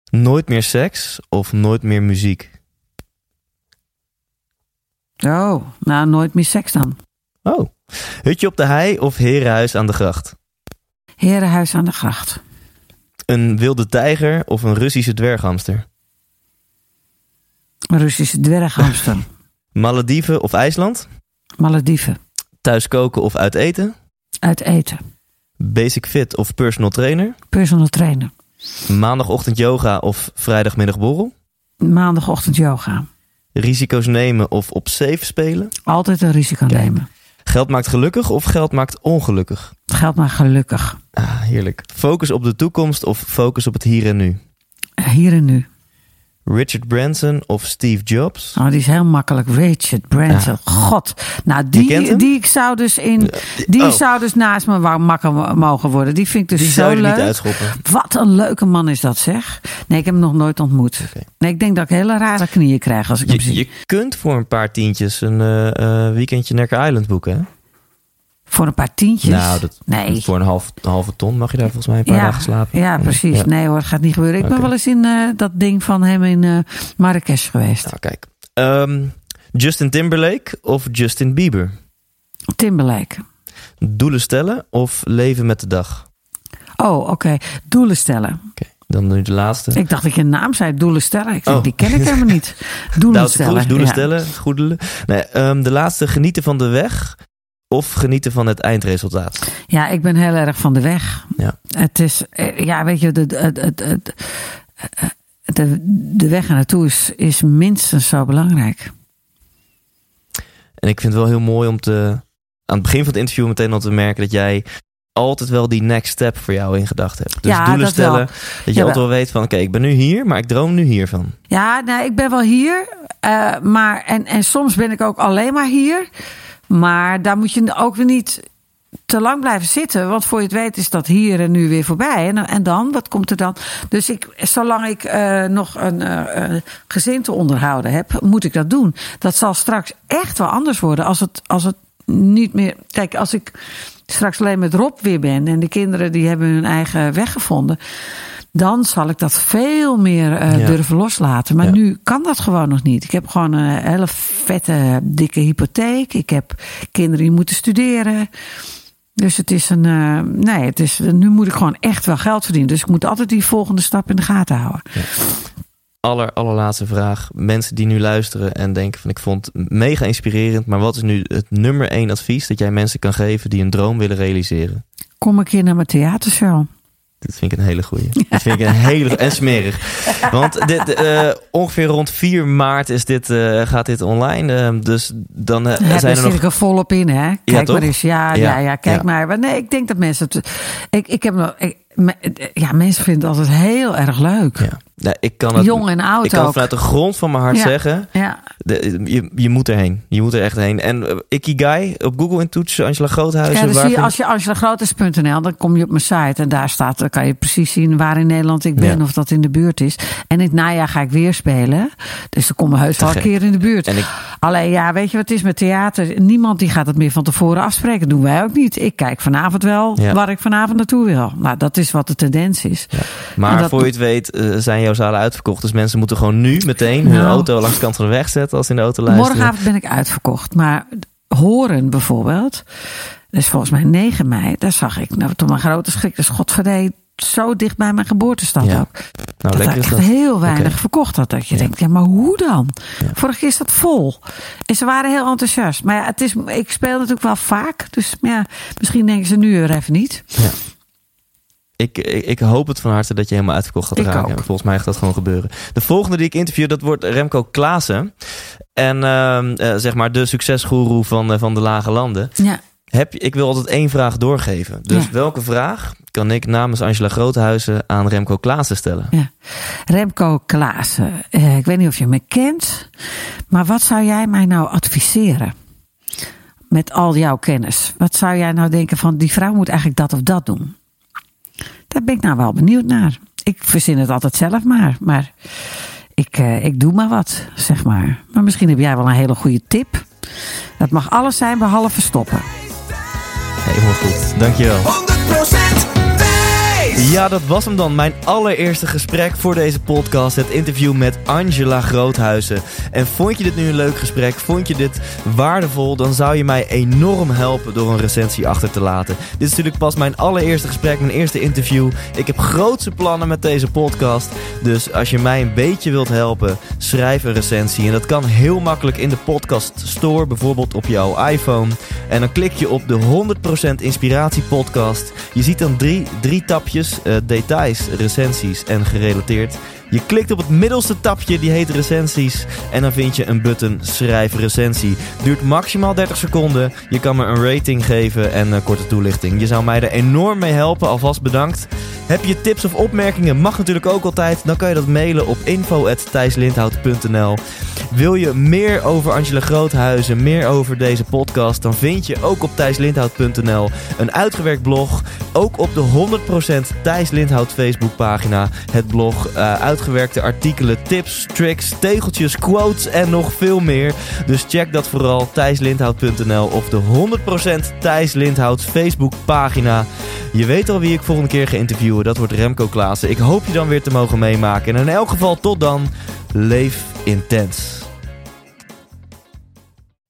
Nooit meer seks of nooit meer muziek? Oh, nou, nooit meer seks dan. Oh. Hutje op de hei of herenhuis aan de gracht? Herenhuis aan de gracht. Een wilde tijger of een Russische dwerghamster? Een Russische dwerghamster. Malediven of IJsland? Malediven. Thuis koken of uit eten? Uit eten. Basic fit of personal trainer? Personal trainer. Maandagochtend yoga of vrijdagmiddag borrel? Maandagochtend yoga. Risico's nemen of op safe spelen? Altijd een risico nemen. Geld maakt gelukkig of geld maakt ongelukkig? Geld maakt gelukkig. Ah, heerlijk. Focus op de toekomst of focus op het hier en nu? Hier en nu. Richard Branson of Steve Jobs? Oh, die is heel makkelijk. Richard Branson. God. Nou, die, die ik zou dus in. Die oh. zou dus naast me makker mogen worden. Die vind ik dus die zo leuk. niet. Wat een leuke man is dat, zeg. Nee, ik heb hem nog nooit ontmoet. Nee, ik denk dat ik hele rare knieën krijg als ik je, hem zie. Je kunt voor een paar tientjes een uh, weekendje Necker Island boeken, hè? Voor een paar tientjes? Nou, dat, nee. voor een, half, halve ton mag je daar volgens mij een paar ja, dagen slapen. Ja, precies. Nee hoor, gaat niet gebeuren. Ik ben wel eens in uh, dat ding van hem in uh, Marrakesh geweest. Nou, kijk. Um, Justin Timberlake of Justin Bieber? Timberlake. Doelen stellen of leven met de dag? Oh, oké. Okay. Doelen stellen. Oké. Dan nu de laatste. Ik dacht dat je een naam zei, doelen stellen. Ik denk, oh. die ken ik helemaal niet. Doelen stellen. Kroes, doelen ja. stellen, goedelen. Nee, um, de laatste, genieten van de weg of genieten van het eindresultaat? Ja, ik ben heel erg van de weg. Ja. Het is, ja, weet je, de, de, de, de, de weg naartoe is, is minstens zo belangrijk. En ik vind het wel heel mooi om te, aan het begin van het interview meteen al te merken dat jij altijd wel die next step voor jou in gedachten hebt. Dus ja, doelen dat stellen, wel. dat je Ja, altijd wel weet van, oké, ik ben nu hier, maar ik droom nu hiervan. Ja, nou, ik ben wel hier. Uh, maar, en, en soms ben ik ook alleen maar hier. Maar daar moet je ook weer niet te lang blijven zitten. Want voor je het weet is dat hier en nu weer voorbij. En, en dan? Wat komt er dan? Dus ik, zolang ik uh, nog een uh, gezin te onderhouden heb, moet ik dat doen. Dat zal straks echt wel anders worden. Als het, als het niet meer. Kijk, als ik straks alleen met Rob weer ben en de kinderen die hebben hun eigen weg gevonden. Dan zal ik dat veel meer uh, Ja. durven loslaten. Maar Ja. nu kan dat gewoon nog niet. Ik heb gewoon een hele vette, dikke hypotheek. Ik heb kinderen die moeten studeren. Dus het is een. eh, nee, het is, nu moet ik gewoon echt wel geld verdienen. Dus ik moet altijd die volgende stap in de gaten houden. Aller, allerlaatste vraag. Mensen die nu luisteren en denken van ik vond het mega inspirerend, maar wat is nu het nummer één advies dat jij mensen kan geven die een droom willen realiseren? Kom een keer naar mijn theatershow. Dit vind ik een hele goeie. Dit vind ik een hele en smerig. Want dit, uh, ongeveer rond 4 maart is dit, uh, gaat dit online. Uh, dus dan uh, ja, zijn er nog... zit ik er volop in, hè? Kijk ja, maar eens. Ja, ja, ja, ja kijk ja. maar. Nee, ik denk dat mensen het... Ik, ik heb nog... Ik, ja, mensen vinden het altijd heel erg leuk. Ja. Nee, ik kan het, Jong en oud Ik kan ook. vanuit de grond van mijn hart Ja. zeggen. Ja. De, je, je moet erheen. Je moet er echt heen. En uh, Ikigai, op Google intoetsen, Angela Groothuizen. Ja, dan waar zie je, als je angelagroothuis.nl, dan kom je op mijn site en daar staat, dan kan je precies zien waar in Nederland ik ben Ja. of dat in de buurt is. En in het najaar ga ik weer spelen, dus dan komen we heus wel een keer in de buurt. En ik, Alleen ja, weet je wat het is met theater? Niemand die gaat het meer van tevoren afspreken. doen wij ook niet. Ik kijk vanavond wel Ja. waar ik vanavond naartoe wil. Nou, dat is wat de tendens is. maar dat- voor je het weet uh, zijn zalen uitverkocht. Dus mensen moeten gewoon nu meteen hun Nou. auto langs de kant van de weg zetten als in de auto luisteren. Morgenavond ben ik uitverkocht. Maar horen bijvoorbeeld, is volgens mij 9 mei. Daar zag ik, nou, toen mijn grote schrik, dus godverdee, zo dicht bij mijn geboortestad Ja. ook. Nou, dat is echt dat. heel weinig verkocht had. Dat je Ja. denkt, ja, maar hoe dan? Ja. Vorige keer is dat vol. En ze waren heel enthousiast. Maar ja, het is, ik speel natuurlijk wel vaak. Dus ja, misschien denken ze nu er even niet. Ik, ik, ik hoop het van harte dat je helemaal uitverkocht gaat Ik raken. ook. Volgens mij gaat dat gewoon gebeuren. De volgende die ik interview, dat wordt Remco Klaassen. En ehm, eh, zeg maar de succesgoeroe van, eh, van de lage landen. Ja, Heb ik wil altijd één vraag doorgeven. Dus Ja. welke vraag kan ik namens Angela Groothuizen aan Remco Klaassen stellen? ja. Remco Klaassen. Eh, ik weet niet of je me kent. Maar wat zou jij mij nou adviseren? Met al jouw kennis. Wat zou jij nou denken van die vrouw moet eigenlijk dat of dat doen? Daar ben ik nou wel benieuwd naar. Ik verzin het altijd zelf maar. Maar ik, eh, ik doe maar wat, zeg maar. Maar misschien heb jij wel een hele goede tip. Dat mag alles zijn behalve stoppen. Helemaal goed. Dankjewel. 100% Thijs! Ja, dat was hem dan. Mijn allereerste gesprek voor deze podcast. Het interview met Angela Groothuizen. En vond je dit nu een leuk gesprek? Vond je dit waardevol? Dan zou je mij enorm helpen door een recensie achter te laten. Dit is natuurlijk pas mijn allereerste gesprek, mijn eerste interview. Ik heb grootse plannen met deze podcast. Dus als je mij een beetje wilt helpen, schrijf een recensie. En dat kan heel makkelijk in de podcast store, bijvoorbeeld op jouw iPhone. En dan klik je op de 100% Inspiratie podcast. Je ziet dan drie, drie tapjes, details, recensies en gerelateerd. Je klikt op het middelste tapje, die heet recensies. En dan vind je een button schrijf recensie. Duurt maximaal 30 seconden. Je kan me een rating geven en een korte toelichting. Je zou mij er enorm mee helpen, alvast bedankt. Heb je tips of opmerkingen? Mag natuurlijk ook altijd. Dan kan je dat mailen op info.thijslindhout.nl Wil je meer over Angela Groothuizen, meer over deze podcast? Dan vind je ook op thijslindhout.nl een uitgewerkt blog. Ook op de 100% Thijs Lindhout Facebookpagina. Het blog, eh, uitgewerkte artikelen, tips, tricks, tegeltjes, quotes en nog veel meer. Dus check dat vooral thijslindhout.nl of de 100% Thijs Lindhout Facebookpagina. Je weet al wie ik volgende keer ga interviewen. Dat wordt Remco Klaassen. Ik hoop je dan weer te mogen meemaken. En in elk geval tot dan, leef intens.